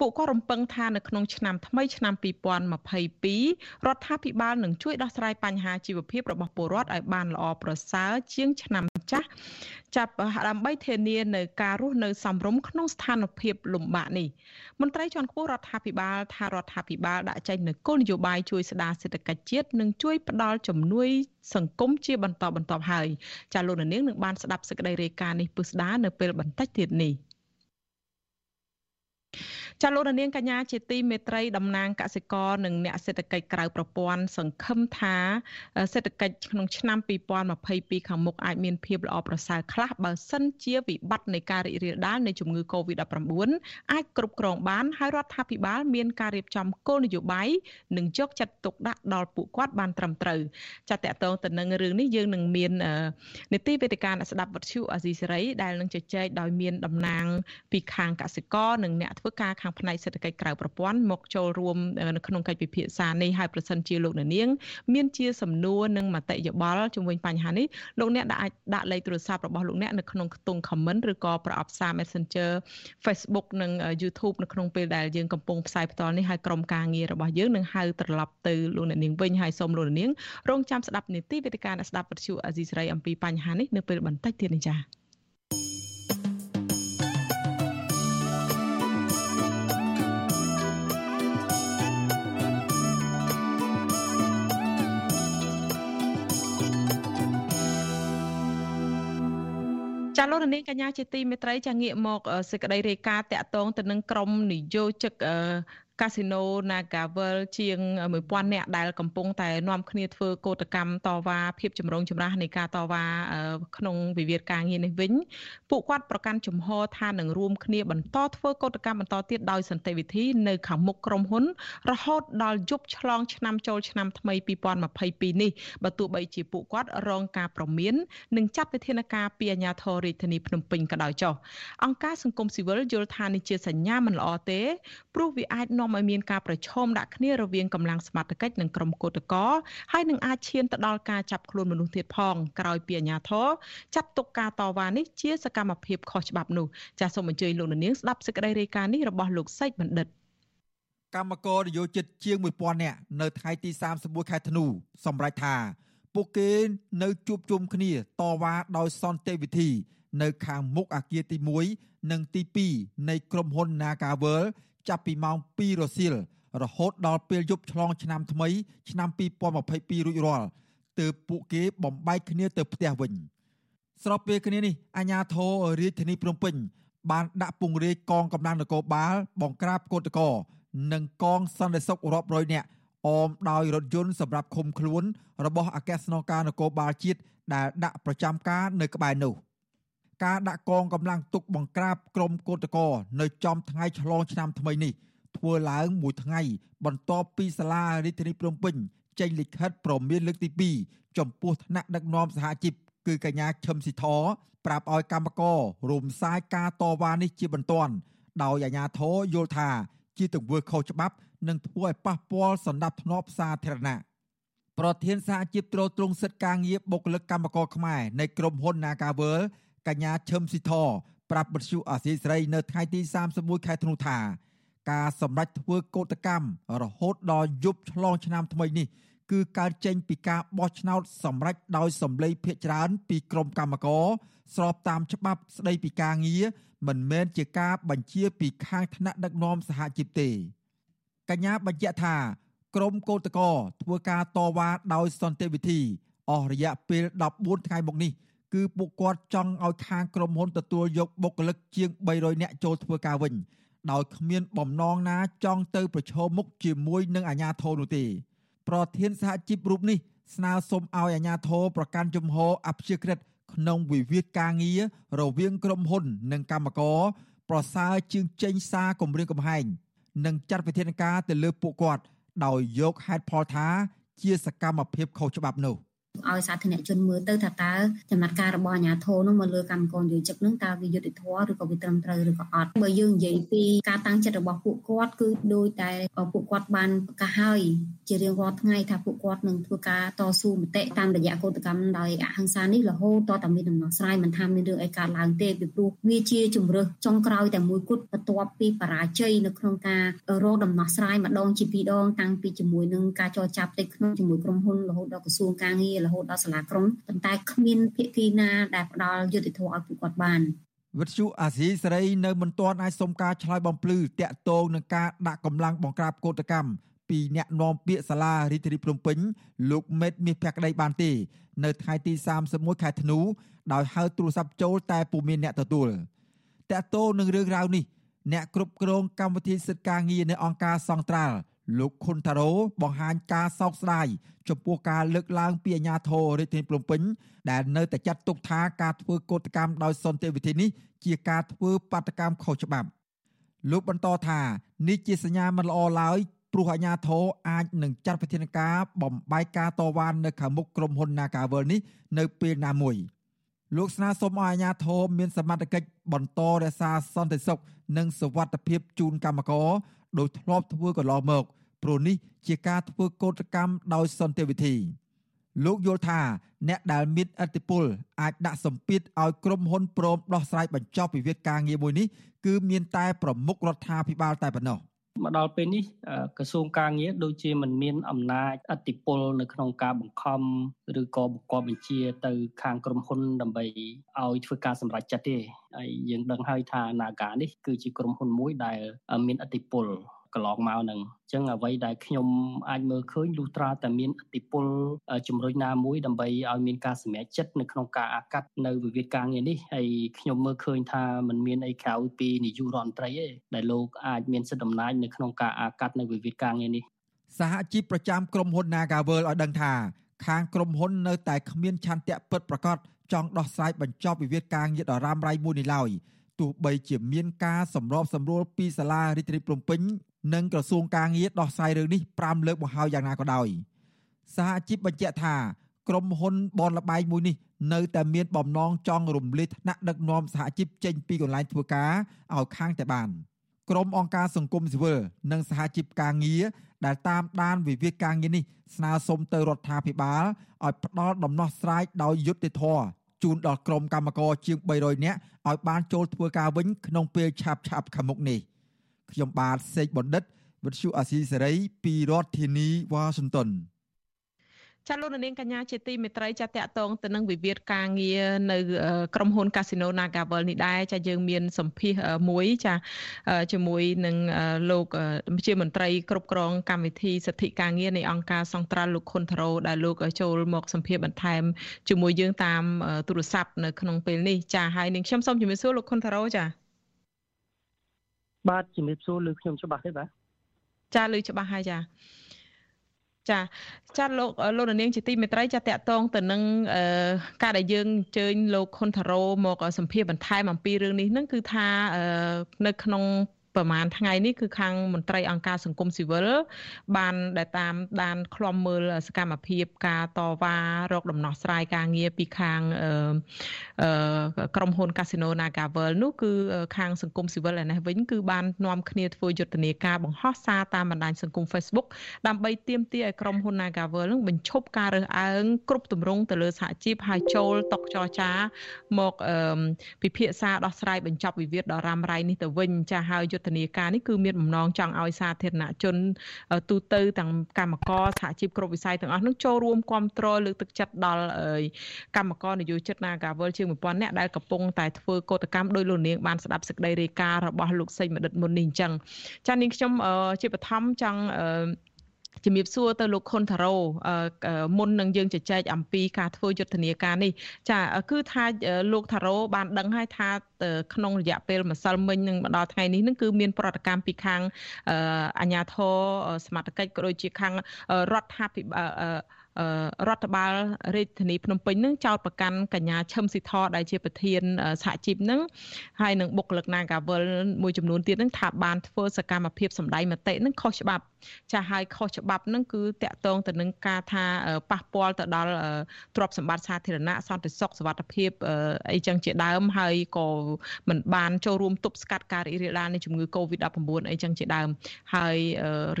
ពួកគាត់រំពឹងថានៅក្នុងឆ្នាំថ្មីឆ្នាំ2022រដ្ឋាភិបាលនឹងជួយដោះស្រាយបញ្ហាជីវភាពរបស់ពលរដ្ឋឲ្យបានល្អប្រសើរជាងឆ្នាំចាស់ចាប់ដើម្បីធានានៅការរស់នៅសមរម្យក្នុងស្ថានភាពលំបាកនេះមន្ត្រីជាន់ខ្ពស់រដ្ឋាភិបាលថារដ្ឋាភិបាលដាក់ចេញនូវគោលនយោបាយជួយស្ដារសេដ្ឋកិច្ចជាតិនិងជួយផ្ដល់ជំនួយសង្គមជាបន្តបន្ទាប់ហើយចាលោកនាងនឹងបានស្ដាប់សេចក្តីរាយការណ៍នេះពុស្ដានៅពេលបន្តិចទៀតនេះ។ ចាលោករនាងកញ្ញាជាទីមេត្រីតំណាងកសិករនិងអ្នកសេដ្ឋកិច្ចក្រៅប្រព័ន្ធសង្ឃឹមថាសេដ្ឋកិច្ចក្នុងឆ្នាំ2022ខាងមុខអាចមានភាពល្អប្រសើរខ្លះបើសិនជាវិបត្តិនៃការរីករាលដាលនៃជំងឺ Covid-19 អាចគ្រប់គ្រងបានហើយរដ្ឋាភិបាលមានការរៀបចំគោលនយោបាយនិងយកចិត្តទុកដាក់ដល់ពួកគាត់បានត្រឹមត្រូវចាតកតងទៅនឹងរឿងនេះយើងនឹងមាននីតិវេទិកាអ្នកស្ដាប់វិទ្យុអាស៊ីសេរីដែលនឹងជជែកដោយមានតំណាងពីខាងកសិករនិងអ្នកធ្វើការខាងផ្នែកសេដ្ឋកិច្ចក្រៅប្រព័ន្ធមកចូលរួមនៅក្នុងកិច្ចពិភាក្សានេះហើយប្រសិនជាលោកនាង មានជាសំណួរនិងមតិយោបល់ជំវិញបញ្ហានេះលោកអ្នកអាចដាក់លេខទូរស័ព្ទរបស់លោកអ្នកនៅក្នុងខ្ទង់ comment ឬក៏ប្រអប់សារ Messenger Facebook និង YouTube នៅក្នុងពេលដែលយើងកំពុងផ្សាយផ្ទាល់នេះហើយក្រុមការងាររបស់យើងនឹងហៅត្រឡប់ទៅលោកអ្នកនាងវិញហើយសូមលោកអ្នកនាងរងចាំស្ដាប់នីតិវេទិកាអ្នកស្ដាប់វិទ្យុអាស៊ីសេរីអំពីបញ្ហានេះនៅពេលបន្តិចទៀតនេះចា៎ ចាលោកនាងកញ្ញាជាទីមេត្រីចាងាកមកសេចក្តីរាយការណ៍តាក់ទងទៅនឹងក្រមនយោជិក កាស៊ីណូ Nagavel ជាង1000នាក់ដែលកំពុងតែនាំគ្នាធ្វើកោតកម្មតវ៉ាភាពចម្រូងចម្រាសនៃការតវ៉ាក្នុងវិវាទការងារនេះវិញពួកគាត់ប្រកាន់ជំហរថានឹងរួមគ្នាបន្តធ្វើកោតកម្មបន្តទៀតដោយសន្តិវិធីនៅខាងមុខក្រុមហ៊ុន រហូតដល់យប់ឆ្លងឆ្នាំចូលឆ្នាំថ្មី2022នេះបើទោះបីជាពួកគាត់រងការប្រមាននិងចាត់វិធានការពីអាជ្ញាធររាជធានីភ្នំពេញក៏ដោយចុះអង្គការសង្គមស៊ីវិលយល់ថានេះជាសញ្ញាមិនល្អទេព្រោះវាអាចនាំនាំឲ្យមានការប្រឈមដាក់គ្នារវាងកម្លាំងសមត្ថកិច្ចនិងក្រុមគឧតកោហើយនឹងអាចឈានទៅដល់ការចាប់ខ្លួនមនុស្សទៀតផងក្រោយពីអាជ្ញាធរចាត់ទុកការតវ៉ានេះជាសកម្មភាពខុសច្បាប់នោះចាសសូមអញ្ជើញលោកនាងស្ដាប់សេចក្តីរាយការណ៍នេះរបស់លោកសេចបណ្ឌិតកម្មករនយោជិតជាង1000នាក់នៅថ្ងៃទី31ខែធ្នូសម្រេចថាពួកគេនៅជួបជុំគ្នាតវ៉ាដោយសន្តិវិធី នៅខាងមុខអគារទី1និងទី2នៃក្រុមហ៊ុន Nagavel ចាប់ពីម៉ោង2រសៀលរហូតដល់ពេលយប់ឆ្លងឆ្នាំថ្មី ឆ្នាំ2022រួចរាល់ទើបពួកគេបំបែកគ្នាទៅផ្ទះវិញ ស្របពេលគ្នានេះអាជ្ញាធររាជធានីភ្នំពេញ បានដាក់ពង្រាយកងកម្លាំងនគរបាល បង្ក្រាបកោតក្រនិងកងសន្តិសុខរាប់រយនាក់អមដោយរថយន្តសម្រាប់ឃុំខ្លួន របស់អគ្គស្នងការនគរបាលជាតិដែលដាក់ប្រចាំការនៅក្បែរនោះ។ ការដាក់កងកម្លាំងទុកបង្ក្រាបក្រុមកោតក្រនៅចំថ្ងៃឆ្លងឆ្នាំថ្មីនេះធ្វើឡើងមួយថ្ងៃ បន្ទាប់ពីសាលារាជធានីភ្នំពេញចេញលិខិតព្រមានលើកទី2ចំពោះថ្នាក់ដឹកនាំសហជីពគឺកញ្ញាឈឹមស៊ីធប្រាប់ឲ្យកម្មកររំសាយការតវ៉ានេះជាបន្ទាន់ដោយអាជ្ញាធរយល់ថា ជាទង្វើខុសច្បាប់ និងធ្វើឲ្យប៉ះពាល់សន្តិភាពសាធារណៈប្រធានសហជីពត្រួតត្រងសិទ្ធិការងារបុគ្គលិកកម្មករខ្មែរនៃក្រុមហ៊ុន Nagavel កញ្ញាឈឹមស៊ីធប្រាប់បទសុអាស៊ីសេរីនៅថ្ងៃទី31ខែធ្នូថាការសម្រេចធ្វើកោតកម្មរហូតដល់យប់ឆ្លងឆ្នាំថ្មីនេះគឺកើតចេញពីការបោះឆ្នោតសម្រេចដោយសម្លេងភាគច្រើនពីក្រុមកម្មករស្របតាមច្បាប់ស្តីពីការងារមិនមែនជាការបញ្ជាពីខាងថ្នាក់ដឹកនាំសហជីពទេកញ្ញាបញ្ជាក់ថាក្រមកោតកោធ្វើការតវ៉ាដោយសន្តិវិធីអស់រយៈពេល14ថ្ងៃមកនេះ គឺពួកគាត់ចង់ឲ្យខាងក្រុមហ៊ុនទទួលយកបុគ្គលិកជាង300នាក់ចូលធ្វើការវិញដោយគ្មានបំណងណាចង់ទៅប្រឈមមុខជាមួយនឹងអាជ្ញាធរនោះទេប្រធានសហជីពរូបនេះស្នើសុំឲ្យអាជ្ញាធរប្រកាន់ជំហរអព្យាក្រឹតក្នុងវិវាទការងាររវាងក្រុមហ៊ុន និងកម្មករប្រសើរជាងចេញសារគម្រាមកំហែងនិងចាត់វិធានការទៅលើពួកគាត់ដោយយកហេតុផលថា ជាសកម្មភាពខុសច្បាប់នោះ។ ឲ្យសាធារណជនមើលទៅថាតើចំណាត់ការរបស់អាជ្ញាធរនោះមកលើកម្មករនិយោជិកនឹងតើវាយុត្តិធម៌ឬក៏វាត្រឹមត្រូវឬក៏អត់បើយើងនិយាយពីការតាំងចិត្តរបស់ពួកគាត់គឺដោយតែពួកគាត់បានប្រកាសហើយជារៀងរាល់ថ្ងៃថាពួកគាត់នឹងធ្វើការតស៊ូមតិតាមរយៈកោតកម្មដោយអហិង្សានេះរហូតតតែមានដំណោះស្រាយមិនថាមានរឿងអីកើតឡើងទេពីព្រោះវាជាជំរើសចុងក្រោយតែមួយគត់បន្ទាប់ពីបរាជ័យនៅក្នុងការរកដំណោះស្រាយម្ដងជាពីរដងតាំងពីជាមួយនឹងការចរចាផ្ទៃក្នុងជាមួយក្រុមហ៊ុនរហូតដល់ក្រសួងការងាររហូតដល់សាលាក្រុងប៉ុន្តែគ្មានភាគីណាដែលផ្ដល់យុត្តិធម៌ឲ្យពួកគាត់បានវិទ្យុអាស៊ីសេរីនៅមិនទាន់អាចសុំការឆ្លើយបំភ្លឺតាក់ទងនឹងការដាក់កម្លាំងបង្ក្រាបកោតកម្មពីអ្នកនាំពាក្យសាលារាជធានីភ្នំពេញលោកមេតមាសភក្តីបានទេនៅថ្ងៃទី31ខែធ្នូដោយហៅទូរស័ព្ទចូលតែពុំមានអ្នកទទួលតាក់ទងនឹងរឿងរ៉ាវនេះអ្នកគ្រប់គ្រងកម្មវិធីសិទ្ធិការងារនៅអង្គការសង្ត្រាល់ លោកខុនតារ៉ូបង្ហាញការសោកស្ដាយចំពោះការលើកឡើងពីអាញាធររាជធានីភ្នំពេញដែលនៅតែចាត់ទុកថាការធ្វើកោតកម្មដោយសន្តិវិធីនេះជាការធ្វើបាតកម្មខុសច្បាប់លោកបន្តថានេះជាសញ្ញាមិនល្អឡើយព្រោះអាញាធរអាចនឹងចាត់វិធានការបំបែកការតវ៉ានៅខាងមុខក្រុមហ៊ុន Nagavel នេះនៅពេលណាមួយលោកស្នើសុំឲ្យអាញាធរមានសមត្ថកិច្ចបន្តរក្សាសន្តិសុខនិងសុវត្ថិភាពជូនកម្មករដោយធ្លាប់ធ្វើកន្លងមក ព្រោះនេះជាការធ្វើកោតកម្មដោយសន្តិវិធីលោកយល់ថាអ្នកដែលមានអធិបុលអាចដាក់សម្ពាធឲ្យក្រុមហ៊ុនព្រមដោះស្រាយបញ្ចប់វិវាទការងារមួយនេះគឺមានតែប្រមុខរដ្ឋាភិបាលតែប៉ុណ្ណោះមកដល់ពេលនេះក្រសួងការងារដូចជាមិនមានអំណាចអធិបុលនៅក្នុងការបង្ខំឬក៏បង្គាប់បញ្ជាទៅខាងក្រុមហ៊ុនដើម្បីឲ្យធ្វើការសម្រេចចិត្តទេហើយយើងដឹងហើយថា Naga នេះគឺជាក្រុមហ៊ុនមួយដែលមានអធិបុល កន្លងមកហ្នឹងអញ្ចឹងអ្វីដែលខ្ញុំអាចមើលឃើញលុះត្រាតែមានអតិពលជំរុញណាមួយដើម្បីឲ្យមានការសម្រេចចិត្តនៅក្នុងការអាកាត់នៅវិវាទការងារនេះហើយខ្ញុំមើលឃើញថាมันមានអីក្រៅពីនាយករដ្ឋមន្ត្រីទេដែលលោកអាចមានសិទ្ធិអំណាចនៅក្នុងការអាកាត់នៅវិវាទការងារនេះសហជីពប្រចាំក្រុមហ៊ុន Nagavel ឲ្យដឹងថាខាងក្រុមហ៊ុននៅតែគ្មានឆន្ទៈពិតប្រាកដចង់ដោះស្រាយបញ្ចប់វិវាទការងារដ៏រ៉ាំរ៉ៃមួយនេះឡើយ ទោះបីជាមានការសម្របសម្រួលពីសាលារាជធានីភ្នំពេញនិងក្រសួងការងារដោះស្រាយរឿងនេះ5លើកមកហើយយ៉ាងណាក៏ដោយសហជីពបញ្ជាក់ថាក្រុមហ៊ុនបនលបែងមួយនេះនៅតែមានបំណងចង់រំលាយថ្នាក់ដឹកនាំសហជីពចេញពីកន្លែងធ្វើការឲ្យខាងតែបានក្រុមអង្គការសង្គមស៊ីវិលនិងសហជីពការងារដែលតាមដានវិវាទការងារនេះស្នើសុំទៅរដ្ឋាភិបាលឲ្យផ្ដល់ដំណោះស្រាយដោយយុត្តិធម៌ ជូនដល់ក្រុមកម្មករជាង300នាក់ឲ្យបានចូលធ្វើការវិញក្នុងពេលឆាប់ៗខាងមុខនេះខ្ញុំបាទសេកបណ្ឌិតវិទ្យុអាស៊ីសេរីពីរដ្ឋធានីវ៉ាស៊ីនតោន ចាលោកនាងកញ្ញាជាទីមេត្រីចាតកតងទៅនឹងវិវាទការងារនៅក្រុមហ៊ុន Casino Nagavel នេះដែរចាយើងមានសម្ភាសមួយចាជាមួយនឹងលោកជាមន្ត្រីគ្រប់គ្រងកម្មវិធីសិទ្ធិការងារនៃអង្គការសង្ត្រាល់លោកខុនថារ៉ូដែលលោកចូលមកសម្ភាសបន្ថែមជាមួយយើងតាមទូរស័ព្ទនៅក្នុងពេលនេះចាហើយនឹងខ្ញុំសូមជម្រាបសួរលោកខុនថារ៉ូចាបាទជំរាបសួរលើខ្ញុំច្បាស់ទេបាទចាលើច្បាស់ហើយចា ចាចាលោកលោកនាងជាទីមេត្រីចាតកតងទៅនឹងការដែលយើងអញ្ជើញលោកខុនថារ៉ូមកសម្ភារបន្ថែមអំពីរឿងនេះនឹងគឺថានៅក្នុង ប្រហែលថ្ងៃនេះគឺខាងមន្ត្រីអង្គការសង្គមស៊ីវិលបានដែលតាមដានឃ្លាំមើលសកម្មភាពការតវ៉ារកដំណោះស្រាយការងារពីខាងក្រុមហ៊ុន Casino Nagavel នោះគឺខាងសង្គមស៊ីវិលឯនេះវិញគឺបាននាំគ្នាធ្វើយុទ្ធនាការបង្ហោះសារតាមបណ្ដាញសង្គម Facebook ដើម្បីទាមទារឲ្យក្រុមហ៊ុន Nagavel នឹងបញ្ឈប់ការរើសអើងគ្រប់ទម្រង់ទៅលើសហជីពហើយចូលតុចរចាមកពិភាក្សាដោះស្រាយបញ្ចប់វិវាទដ៏រ៉ាំរ៉ៃនេះទៅវិញចាស់ហើយយុទ្ធធនាការនេះគឺមានបំណងចង់ឲ្យសាធារណជនទូទៅទាំងកម្មករសហជីពគ្រប់វិស័យទាំងអស់នឹងចូលរួមគ្រប់គ្រងលើកទឹកចិត្តដល់កម្មករនយោជិត Nagawal ជាង1000នាក់ដែលកំពុងតែធ្វើកោតកម្មដោយលោកនាងបានស្ដាប់សេចក្តីរាយការណ៍របស់លោកសេងមនិតមុននេះអញ្ចឹងចានាងខ្ញុំជាបឋមចង់ ជំរាបសួរទៅលោកខុនថារ៉ូមុននឹងយើងជជែកអំពីការធ្វើយុទ្ធនាការនេះចាគឺថាលោកថារ៉ូបានដឹងហើយថាក្នុងរយៈពេលម្សិលមិញនឹងមកដល់ថ្ងៃនេះនឹងគឺមានប្រតិកម្មពីខាងអាជ្ញាធរសមត្ថកិច្ចក៏ដូចជាខាងរដ្ឋាភិបាលរដ្ឋបាលរាជធានីភ្នំពេញនឹងចោទប្រកាន់កញ្ញាឈឹមស៊ីធដែលជាប្រធានសហជីពនឹងហើយនឹងបុគ្គលិក Nagawal មួយចំនួនទៀតនឹងថាបានធ្វើសកម្មភាពសម្ដែងមតិនឹងខុសច្បាប់ ចាស់ហើយខុសច្បាប់នឹងគឺតាក់ទងទៅនឹងការថាប៉ះពាល់ទៅដល់ទ្រព្យសម្បត្តិសាធារណៈសន្តិសុខសុវត្ថិភាពអីចឹងជាដើមហើយក៏មិនបានចូលរួមទប់ស្កាត់ការរីករាលដាលនៃជំងឺ Covid-19 អីចឹងជាដើមហើយ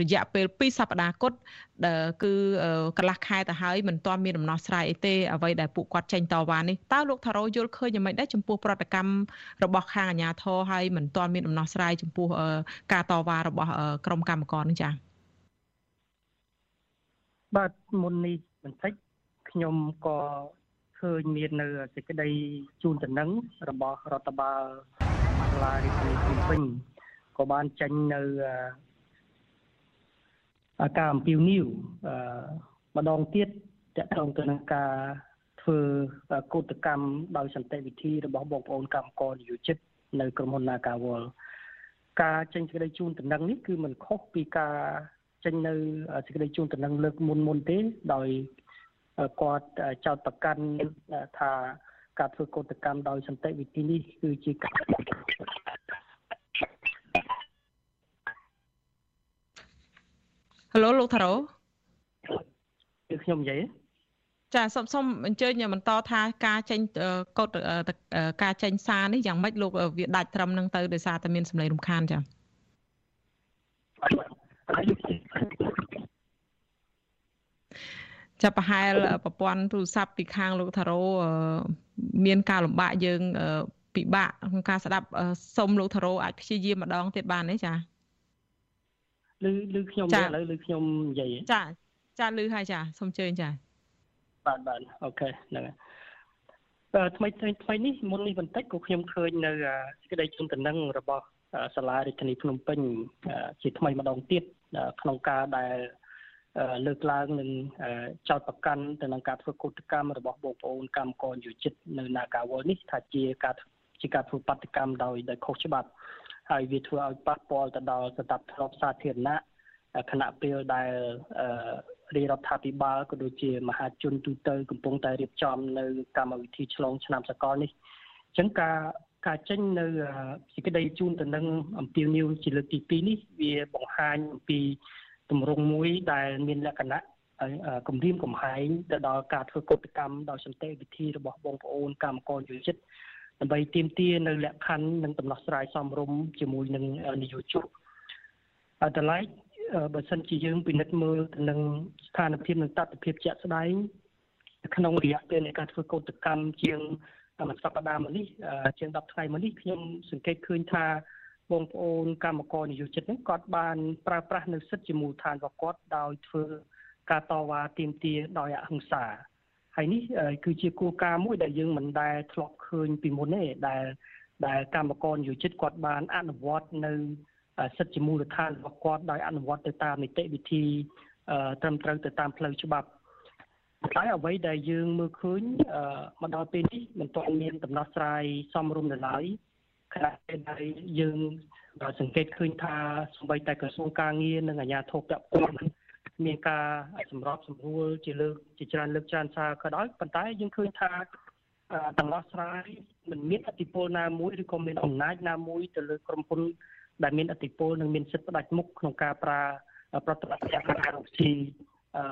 រយៈពេល2សប្តាហ៍គត់គឺកន្លះខែទៅហើយមិនទាន់មានដំណោះស្រាយអីទេអ្វីដែលពួកគាត់ចេញតវ៉ានេះតើលោកថារ៉ូយល់ឃើញយ៉ាងម៉េចដែរចំពោះប្រតិកម្មរបស់ខាងអាជ្ញាធរហើយមិនទាន់មានដំណោះស្រាយចំពោះការតវ៉ារបស់ក្រុមកម្មករនេះចា៎ បាទមុននេះបន្តិចខ្ញុំក៏ឃើញមាននៅសេចក្តីជូនដំណឹងរបស់រដ្ឋបាលសាលារាជធានីភ្នំពេញក៏បានចេញនៅការអំពាវនាវម្ដងទៀតតកតងទៅនឹងការធ្វើកោតកម្មដោយសន្តិវិធីរបស់បងប្អូនកម្មករនិយោជិតនៅក្រុមហ៊ុន Nagawal ការចេញសេចក្តីជូនដំណឹងនេះគឺមិនខុសពីការ ចេញនៅសេចក្តីជូនដំណឹងលើកមុនមុនទេដោយគាត់ចោទប្រកាន់ថាការធ្វើកោតកម្មដោយសន្តិវិធីនេះគឺជាការហៅលោកថារ៉ូគឺខ្ញុំនិយាយចាសូមសូមអញ្ជើញបន្តថាការចេញកត់ការចេញសារនេះយ៉ាងម៉េចលោកវាដាច់ត្រឹមនឹងទៅដោយសារតែមានសម្លេងរំខានចា ចាប់ប្រហែលប្រព័ន្ធទូរស័ព្ទពីខាងលោកថារ៉ូមានការលំបាកយើងពិបាកក្នុងការស្ដាប់សុំលោកថារ៉ូអាចព្យាយាមម្ដងទៀតបានទេចាឬឬខ្ញុំឥឡូវឬខ្ញុំនិយាយចាចាឮហើយចាសូមជើញចាបាទបាទអូខេហ្នឹងហើយថ្មីថ្មីនេះមុននេះបន្តិចក៏ខ្ញុំឃើញនៅសេចក្តីជូនដំណឹងរបស់សាលារាជធានីភ្នំពេញជាថ្មីម្ដងទៀត ក្នុងការដែលលើកឡើងនឹងចោតប្រកាន់ទៅនឹងការធ្វើកោតកម្មរបស់បងប្អូនកម្មករយុជិតនៅ Nagawal នេះថាជាការជាការធ្វើបាតកម្មដោយដោយខុសច្បាប់ហើយវាធ្វើឲ្យប៉ះពាល់ទៅដល់សន្តិភាពសាធារណៈខណៈពេលដែលរាជរដ្ឋាភិបាលក៏ដូចជាមហាជនទូទៅកំពុងតែរៀបចំនៅកម្មវិធីឆ្លងឆ្នាំសកលនេះអញ្ចឹងការ ការចេញនៅសេចក្តីជូនទៅនឹងអំពាវនាវជាលើកទី2នេះវាបង្ហាញអំពីទម្រង់មួយដែលមានលក្ខណៈគម្រាមកំហែងទៅដល់ការធ្វើកុតកម្មដោយសន្តិវិធីរបស់បងប្អូនកម្មករយុទ្ធដើម្បីទាមទារនៅលក្ខខណ្ឌនិងដំណោះស្រាយសមរម្យជាមួយនឹងនយោជកអត់ឡែកបើសិនជាយើងពិនិត្យមើលទៅនឹងស្ថានភាពនិងតតិភាពជាក់ស្ដែងក្នុងរយៈពេលនៃការធ្វើកោតកម្មជាង មួយសប្តាហ៍មកនេះជាង10ថ្ងៃមកនេះខ្ញុំសង្កេតឃើញថាបងប្អូនកម្មករនិយោជិតហ្នឹងគាត់បានប្រើប្រាស់នៅសិទ្ធិជាមូលដ្ឋានរបស់គាត់ដោយធ្វើការតវ៉ាទាមទារដោយអហិង្សាហើយនេះគឺជាគោលការណ៍មួយដែលយើងមិនដែលធ្លាប់ឃើញពីមុនទេដែលដែលកម្មករនិយោជិតគាត់បានអនុវត្តនៅសិទ្ធិជាមូលដ្ឋានរបស់គាត់ដោយអនុវត្តទៅតាមនីតិវិធីត្រឹមត្រូវទៅតាមផ្លូវច្បាប់ តែអ្វីដែលយើងមើលឃើញមកដល់ពេលនេះមិនទាន់មានដំណោះស្រាយសមរម្យនៅឡើយខណៈពេលដែលយើងសង្កេតឃើញថាសម្បីតែក្រសួងការងារនិងអាជ្ញាធរពាក់ព័ន្ធមានការសម្របសម្រួលជាលើកជាច្រើនលើកច្រើនសារក៏ដោយប៉ុន្តែយើងឃើញថាដំណោះស្រាយមិនមានអធិបុលណាមួយឬក៏មានអំណាចណាមួយទៅលើក្រុមហ៊ុនដែលមានអធិបុលនិងមានសិទ្ធិផ្ដាច់មុខក្នុងការប្រើប្រតិបត្តិការការរកស៊ីអឺ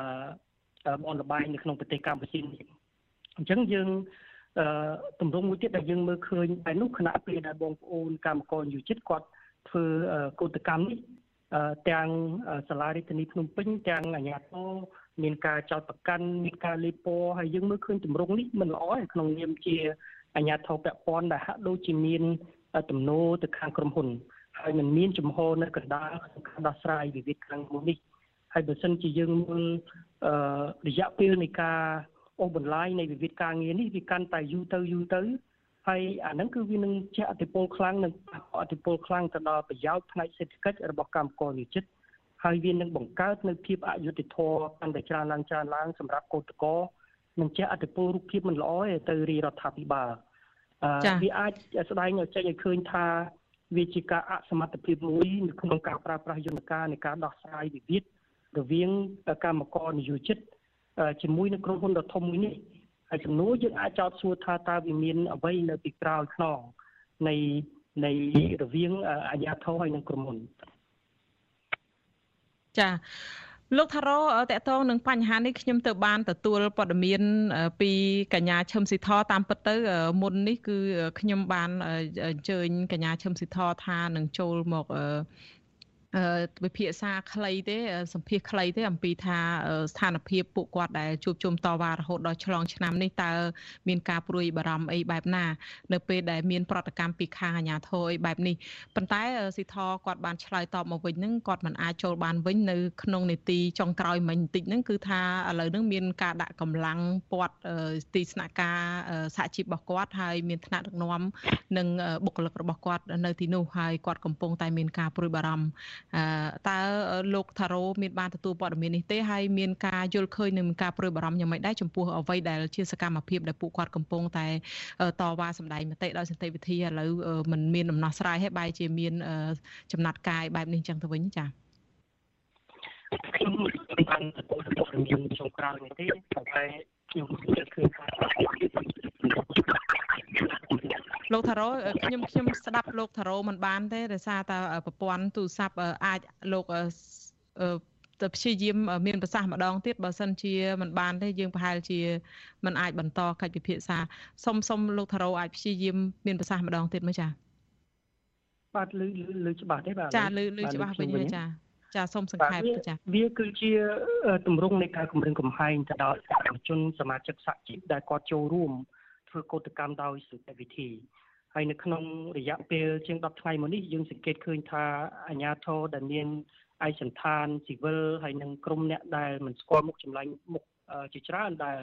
បនលបាយនៅក្នុងប្រទេសកម្ពុជាអញ្ចឹងយើងអឺទម្រង់មួយទៀតដែលយើងមើលឃើញតែនោះគណៈពេលដែលបងប្អូនកម្មករយុជិតគាត់ធ្វើកោតកម្មនេះទាំងសាលារដ្ឋាភិបាលភ្នំពេញទាំងអាជ្ញាធរមានការចោទប្រកាន់មានការលេបពណ៌ហើយយើងមើលឃើញទម្រង់នេះមិនល្អទេក្នុងនាមជាអាជ្ញាធរពាក់ព័ន្ធដែលហាក់ដូចជាមានទំនោរទៅខាងក្រុមហ៊ុនហើយมันមានចំហនៅកណ្ដាលក្នុងការដោះស្រាយវិវាទខាងមុខនេះ ហើយបើសិនជាយើងមើលអឺរយៈពេលនៃការអូសបន្លាយនៃវិវាទការងារនេះវាកាន់តែយូរទៅយូរទៅហើយអាហ្នឹងគឺវានឹងជះឥទ្ធិពលខ្លាំងនិងឥទ្ធិពលខ្លាំងទៅដល់ប្រយោជន៍ផ្នែកសេដ្ឋកិច្ចរបស់កម្មករនិយោជិតហើយវានឹងបង្កើតនៅភាពអយុត្តិធម៌កាន់តែច្រើនឡើងច្រើនឡើងសម្រាប់កោតក្រនឹងជះឥទ្ធិពលរូបភាពមិនល្អទេទៅរាជរដ្ឋាភិបាលវាអាចស្ដែងឲ្យចេញឲ្យឃើញថាវាជាការអសមត្ថភាពមួយនៅក្នុងការប្រើប្រាស់យន្តការនៃការដោះស្រាយវិវាទ រវាងកម្មករនិយោជិតជាមួយនឹងក្រុមហ៊ុនដ៏ធំមួយនេះហើយចំនួនយើងអាចចោទសួរថាតើវាមានអ្វីនៅពីក្រោយខ្នងនៃនៃរវាងអាជ្ញាធរហើយនិងក្រុមហ៊ុនចាលោកថារ៉ូតកតងនឹងបញ្ហានេះខ្ញុំទៅបានទទួលព័ត៌មានពីកញ្ញាឈឹមស៊ីធតាមពិតទៅមុននេះគឺខ្ញុំបានអញ្ជើញកញ្ញាឈឹមស៊ីធថានឹងចូលមក វិភាសាខ្លីទេសម្ភាសខ្លីទេអំពីថាស្ថានភាពពួកគាត់ដែលជួបជុំតវ៉ារហូតដល់ឆ្លងឆ្នាំនេះតើមានការព្រួយបារម្ភអីបែបណា នៅពេលដែលមានប្រតិកម្មពីខាងអាជ្ញាធរអីបែបនេះប៉ុន្តែស៊ីធគាត់បានឆ្លើយតបមកវិញហ្នឹងគាត់មិនអាចចូលបានវិញនៅក្នុងនីតិចុងក្រោយមិញបន្តិចហ្នឹងគឺថាឥឡូវហ្នឹងមានការដាក់កម្លាំងពាត់ទីស្នាក់ការសហជីពរបស់គាត់ហើយមានថ្នាក់ដឹកនាំនិងបុគ្គលិករបស់គាត់នៅទីនោះហើយគាត់កំពុងតែមានការព្រួយបារម្ភតើលោកថារ៉ូមានបានទទួលព័ត៌មាននេះទេហើយមានការយល់ឃើញនឹងការព្រួយបារម្ភយ៉ាងម៉េចដែរចំពោះអ្វីដែលជាសកម្មភាពដែលពួកគាត់កំពុងតែតវ៉ាសម្ដែងមតិដោយសន្តិវិធីឥឡូវมันមានដំណោះស្រាយហើយបែរជាមានចំណាត់ការបែបនេះចឹងទៅវិញចា៎ខ្ញុំបានទទួលព័ត៌មានចុងក្រោយនេះទេប៉ុន្តែ ខ្ញុំគិតឃើញថាលោកថារ៉ូខ្ញុំខ្ញុំស្ដាប់លោកថារ៉ូមិនបានទេដោយសារតែប្រព័ន្ធទូរស័ព្ទអាចលោកទៅព្យាយាមមានប្រសាសន៍ម្ដងទៀតបើសិនជាមិនបានទេយើងប្រហែលជាមិនអាចបន្តកិច្ចពិភាក្សាសុំសុំលោកថារ៉ូអាចព្យាយាមមានប្រសាសន៍ម្ដងទៀតមើលចាបាទលឺលឺច្បាស់ទេបាទចាលឺលឺច្បាស់វិញចា ចាសូមសង្ខេបចាវាគឺជាទម្រង់នៃការគម្រាមកំហែងទៅដល់ប្រជាជនសមាជិកសហជីពដែលគាត់ចូលរួមធ្វើកោតកម្មដោយសន្តិវិធីហើយនៅក្នុងរយៈពេលជាង10ថ្ងៃមកនេះយើងសង្កេតឃើញថាអាជ្ញាធរដែលមានឯកសន្តានស៊ីវិលហើយនិងក្រុមអ្នកដែលមិនស្គាល់មុខចម្លាញ់មុខជាច្រើនដែល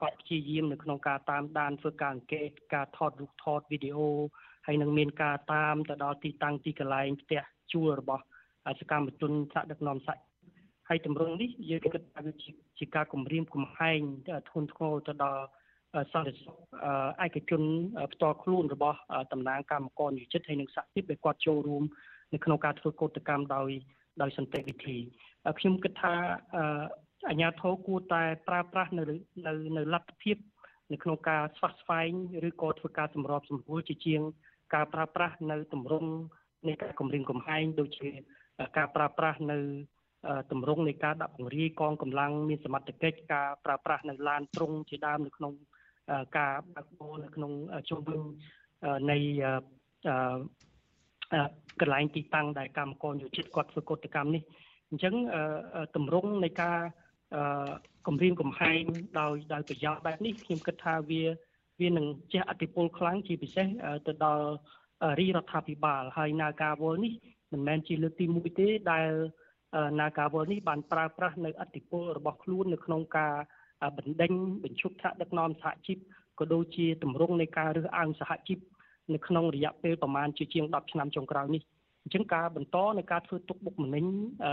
គាត់ព្យាយាមនៅក្នុងការតាមដានធ្វើការអង្កេតការថតរូបថតវីដេអូហើយនឹងមានការតាមទៅដល់ទីតាំងទីកន្លែងផ្ទះជួលរបស់ សកម្មជនថ្នាក់ដឹកនាំសាច់ហើយតម្រងនេះយើងគិតថាវាជាការគម្រាមកំហែងធ្ងន់ធ្ងរទៅដល់សន្តិសុខឯកជនផ្ទាល់ខ្លួនរបស់តំណាងកម្មករនិយោជិតហើយនិងសហជីពដែលគាត់ចូលរួមនៅក្នុងការធ្វើកោតកម្មដោយដោយសន្តិវិធីខ្ញុំគិតថាអាជ្ញាធរគួរតែប្រើប្រាស់នៅនៅនៅលទ្ធភាពនៅក្នុងការស្វាស្វែងឬក៏ធ្វើការសម្របសម្រួលជាជាង ការប្រើប្រាស់នៅទម្រង់នៃការគម្រាមកំហែងដូចជា ការប្រើប្រាស់នៅទម្រង់នៃការដាក់ពង្រាយកងកម្លាំងមានសមត្ថកិច្ចការប្រើប្រាស់នៅឡានទ្រុងជាដើមនៅក្នុងការបើកបរនៅក្នុងជុំវិញនៃកន្លែងទីតាំងដែលកម្មករយោជិតគាត់ធ្វើកតកម្មនេះអញ្ចឹងតម្រង់នៃការគម្រាមកំហែងដោយដោយប្រយោជន៍បែបនេះខ្ញុំគិតថាវាវានឹងជះឥទ្ធិពលខ្លាំងជាពិសេសទៅដល់រាជរដ្ឋាភិបាលហើយនាការវល់នេះមិនមែនជាលើកទី1ទេដែលនាការវល់នេះបានប្រើប្រាស់នៅឥទ្ធិពលរបស់ខ្លួននៅក្នុងការបណ្ដេញបញ្ឈប់ថ្នាក់ដឹកនាំសហជីពក៏ដូចជាទម្រង់នៃការរើសអើងសហជីពនៅក្នុងរយៈពេលប្រមាណជាជាង10ឆ្នាំចុងក្រោយនេះអញ្ចឹងការបន្តនៃការធ្វើទុកបុកម្នេញ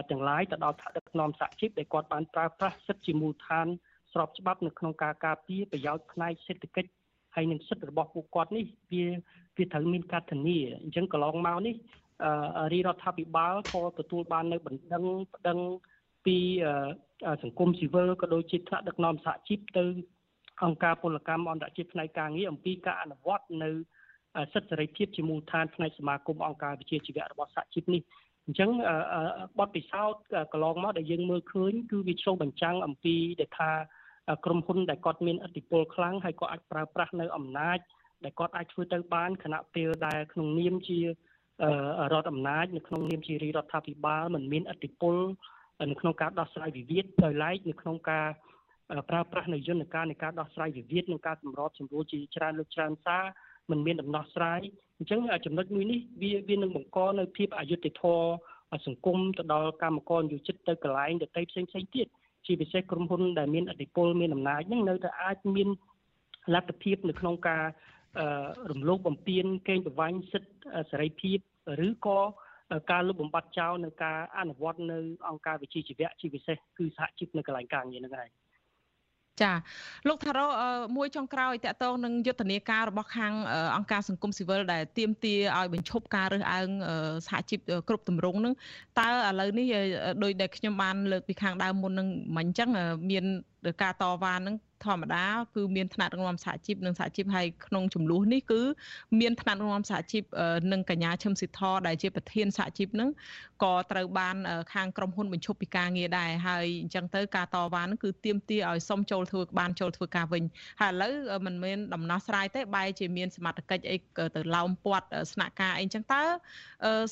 ទាំងឡាយទៅដល់ថ្នាក់ដឹកនាំសហជីពដែលគាត់បានប្រើប្រាស់សិទ្ធិជាមូលដ្ឋានស្របច្បាប់នៅក្នុងការការពារប្រយោជន៍ផ្នែកសេដ្ឋកិច្ចហើយនឹងសិទ្ធិរបស់ពួកគាត់នេះវាវាត្រូវមានការធានាអញ្ចឹងកន្លងមកនេះ រាជរដ្ឋាភិបាលក៏ទទួលបាននៅបណ្ដឹងបណ្ដឹងពីសង្គមស៊ីវិលក៏ដូចជាថ្នាក់ដឹកនាំសហជីពទៅអង្គការពលកម្មអន្តរជាតិផ្នែកការងារអំពីការអនុវត្តនៅសិទ្ធិសេរីភាពជាមូលដ្ឋានផ្នែកសមាគមអង្គការវិជាជីវៈរបស់សហជីពនេះអញ្ចឹងបទពិសោធន៍កន្លងមកដែលយើងមើលឃើញគឺវាឆ្លុះបញ្ចាំងអំពីដែលថាក្រុមហ៊ុនដែលគាត់មានឥទ្ធិពលខ្លាំងហើយក៏អាចប្រើប្រាស់នៅអំណាចដែលគាត់អាចធ្វើទៅបានខណៈពេលដែលក្នុងនាមជា រដ្ឋអំណាចនៅក្នុងនាមជារដ្ឋាភិបាលមិនមានឥទ្ធិពលនៅក្នុងការដោះស្រាយវិវាទដោយឡែកនៅក្នុងការប្រើប្រាស់នៅយន្តការនៃការដោះស្រាយវិវាទនិងការសម្របសម្រួលជាច្រើនលើកច្រើនសារมันមានដំណោះស្រាយអញ្ចឹងចំណុចមួយនេះវាវានឹងបង្កនៅភាពអយុត្តិធម៌សង្គមទៅដល់កម្មករយុជិតទៅកន្លែងដទៃផ្សេងផ្សេងទៀតជាពិសេសក្រុមហ៊ុនដែលមានអធិបុលមានអំណាចហ្នឹងនៅតែអាចមានលទ្ធភាពនៅក្នុងការ រំលោភបំពានកេងប្រវ័ញ្ចសិទ្ធិសេរីភាពឬក៏ការលុបបំបាត់ចោលនឹងការអនុវត្តនៅអង្គការវិជាជីវៈជាពិសេសគឺសហជីពនៅកន្លែងការងារហ្នឹងហើយចាលោកថារ៉ូមួយចុងក្រោយតកតងនឹងយុទ្ធនាការរបស់ខាងអង្គការសង្គមស៊ីវិលដែលទៀមទាឲ្យបញ្ឈប់ការរើសអើងសហជីពគ្រប់ទម្រង់នឹងតើឥឡូវនេះដោយដែលខ្ញុំបានលើកពីខាងដើមមុននឹងមិនអញ្ចឹងមាន ការតវ៉ានឹងធម្មតាគឺមានថ្នាក់ដឹកនាំសហជីពនិងសហជីពហើយក្នុងចំនួននេះគឺមានថ្នាក់ដឹកនាំសហជីពនិងកញ្ញាឈឹមស៊ីធដែលជាប្រធានសហជីពនឹងក៏ត្រូវបានខាងក្រុមហ៊ុនបញ្ឈប់ពីការងារដែរហើយអញ្ចឹងទៅការតវ៉ានឹងគឺទាមទារឲ្យសុំចូលធ្វើបានចូលធ្វើការវិញហើយឥឡូវมันមានដំណោះស្រាយទេបែរជាមានសមត្ថកិច្ចអីទៅឡោមព័ទ្ធស្នាក់ការអីអញ្ចឹងតើ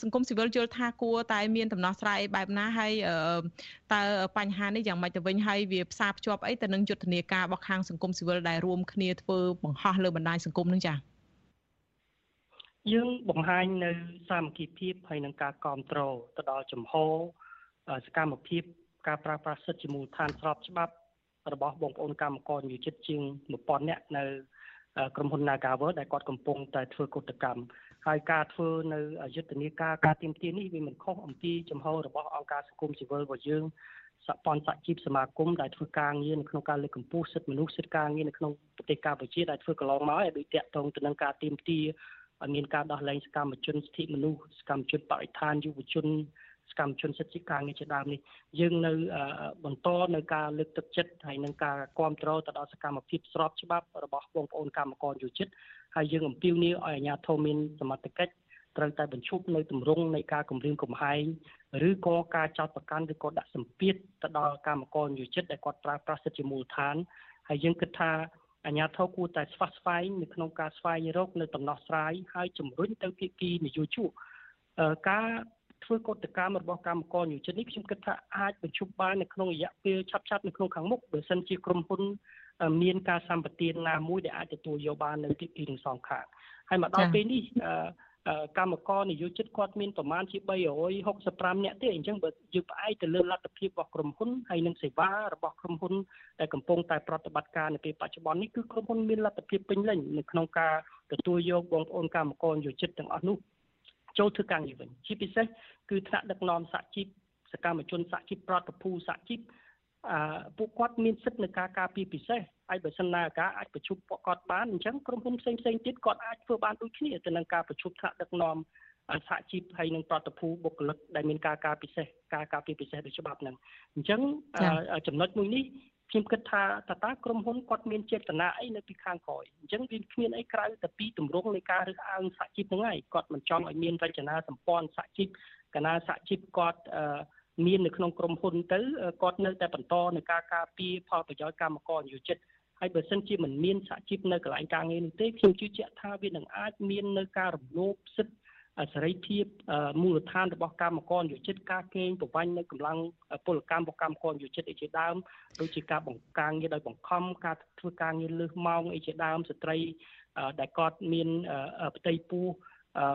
សង្គមស៊ីវិលយល់ថាគួរតែមានដំណោះស្រាយបែបណាហើយតើបញ្ហានេះយ៉ាងម៉េចទៅវិញហើយវាផ្សារភ្ជាប់អីទៅនឹងយុទ្ធនាការរបស់ខាងសង្គមស៊ីវិលដែលរួមគ្នាធ្វើបង្ហោះលើបណ្ដាញសង្គមនឹងចា៎យើងបង្ហាញនៅសាមគ្គីភាពហើយនឹងការគ្រប់គ្រងទៅដល់ចំហសកម្មភាពការប្រើប្រាស់សិទ្ធិជាមូលដ្ឋានស្របច្បាប់របស់បងប្អូនកម្មករនិយោជិតជាង1000នាក់នៅក្រុមហ៊ុន Nagawer ដែលគាត់កំពុងតែធ្វើកុតកម្មហើយការធ្វើនៅយុទ្ធនាការការទៀមទានេះវាមិនខុសអំពីចំហរបស់អង្គការសង្គមស៊ីវិលរបស់យើង សហព័ន្ធសហជីពសមាគមដែលធ្វើការងារនៅក្នុងការលើកកម្ពស់សិទ្ធិមនុស្សសិទ្ធិការងារនៅក្នុងប្រទេសកម្ពុជាដែលធ្វើកន្លងមកឲ្យដូចតាក់ទងទៅនឹងការទៀមទាឲ្យមានការដោះលែងសកម្មជនសិទ្ធិមនុស្សសកម្មជនបរិស្ថានយុវជនសកម្មជនសិទ្ធិការងារជាដើមនេះយើងនៅបន្តនៅការលើកទឹកចិត្តហើយនឹងការគ្រប់គ្រងទៅដល់សកម្មភាពស្របច្បាប់របស់បងប្អូនកម្មករយុជិតហើយយើងអំពាវនាវឲ្យអាជ្ញាធរមានសមត្ថកិច្ច ត្រូវតែបញ្ឈប់នៅទម្រង់នៃការគម្រាមកំហែងឬក៏ការចោទប្រកាន់ឬក៏ដាក់សម្ពាធទៅដល់កម្មករនិយោជិតដែលគាត់ប្រើប្រាស់សិទ្ធិជាមូលដ្ឋានហើយយើងគិតថាអាជ្ញាធរគួរតែស្វះស្វែងនៅក្នុងការស្វែងរកនៅដំណោះស្រាយហើយជំរុញទៅភាគីនយោជកការធ្វើកតកម្មរបស់កម្មករនិយោជិតនេះខ្ញុំគិតថាអាចបញ្ឈប់បាននៅក្នុងរយៈពេលឆាប់ៗនៅក្នុងខាងមុខបើសិនជាក្រុមហ៊ុនមានការសម្បទានណាមួយដែលអាចទទួលយកបាននៅទីទីទាំងសងខាងហើយមកដល់ពេលនេះ កម្មករនិយោជិតគាត់មានប្រមាណជា365នាក់ទេអញ្ចឹងបើយើងផ្អែកទៅលើលទ្ធភាពរបស់ក្រុមហ៊ុនហើយនិងសេវារបស់ក្រុមហ៊ុនដែលកំពុងតែប្រតិបត្តិការនៅពេលបច្ចុប្បន្ននេះគឺក្រុមហ៊ុនមានលទ្ធភាពពេញលេញនៅក្នុងការទទួលយកបងប្អូនកម្មករនិយោជិតទាំងអស់នោះចូលធ្វើការងារវិញជាពិសេសគឺថ្នាក់ដឹកនាំសហជីពសកម្មជនសហជីពប្រតិភូសហជីពអឺពួកគាត់មានសិទ្ធិในការការពារពិសេស ហើយបើសិនណាការអាចប្រជុំពួកគាត់បានអញ្ចឹងក្រុមហ៊ុនផ្សេងផ្សេងទៀតគាត់អាចធ្វើបានដូចគ្នាទៅនឹងការប្រជុំថ្នាក់ដឹកនាំសហជីពហើយនឹងប្រតិភូបុគ្គលិកដែលមានការការពិសេសការការពារពិសេសដោយច្បាប់ហ្នឹងអញ្ចឹងចំណុចមួយនេះខ្ញុំគិតថាតើតើក្រុមហ៊ុនគាត់មានចេតនាអីនៅពីខាងក្រោយអញ្ចឹងវាគ្មានអីក្រៅតែពីទម្រង់នៃការរើសអើងសហជីពហ្នឹងហើយគាត់មិនចង់ឲ្យមានរចនាសម្ព័ន្ធសហជីពកណាសហជីពគាត់អឺមាននៅក្នុងក្រុមហ៊ុនទៅគាត់នៅតែបន្តនៅការការពារផលប្រយោជន៍កម្មករនិយោជិត ហើយបើសិនជាមិនមានសហជីពនៅកន្លែងការងារនេះទេខ្ញុំជឿជាក់ថាវានឹងអាចមាននៅការរំលោភសិទ្ធិសេរីភាពមូលដ្ឋានរបស់កម្មករនិយោជិតការកេងប្រវ័ញ្ចនៅកម្លាំងពលកម្មរបស់កម្មករនិយោជិតអីជាដើមដូចជាការបង្ការងារដោយបង្ខំការធ្វើការងារលើសម៉ោងអីជាដើមស្ត្រីដែលគាត់មានផ្ទៃពោះ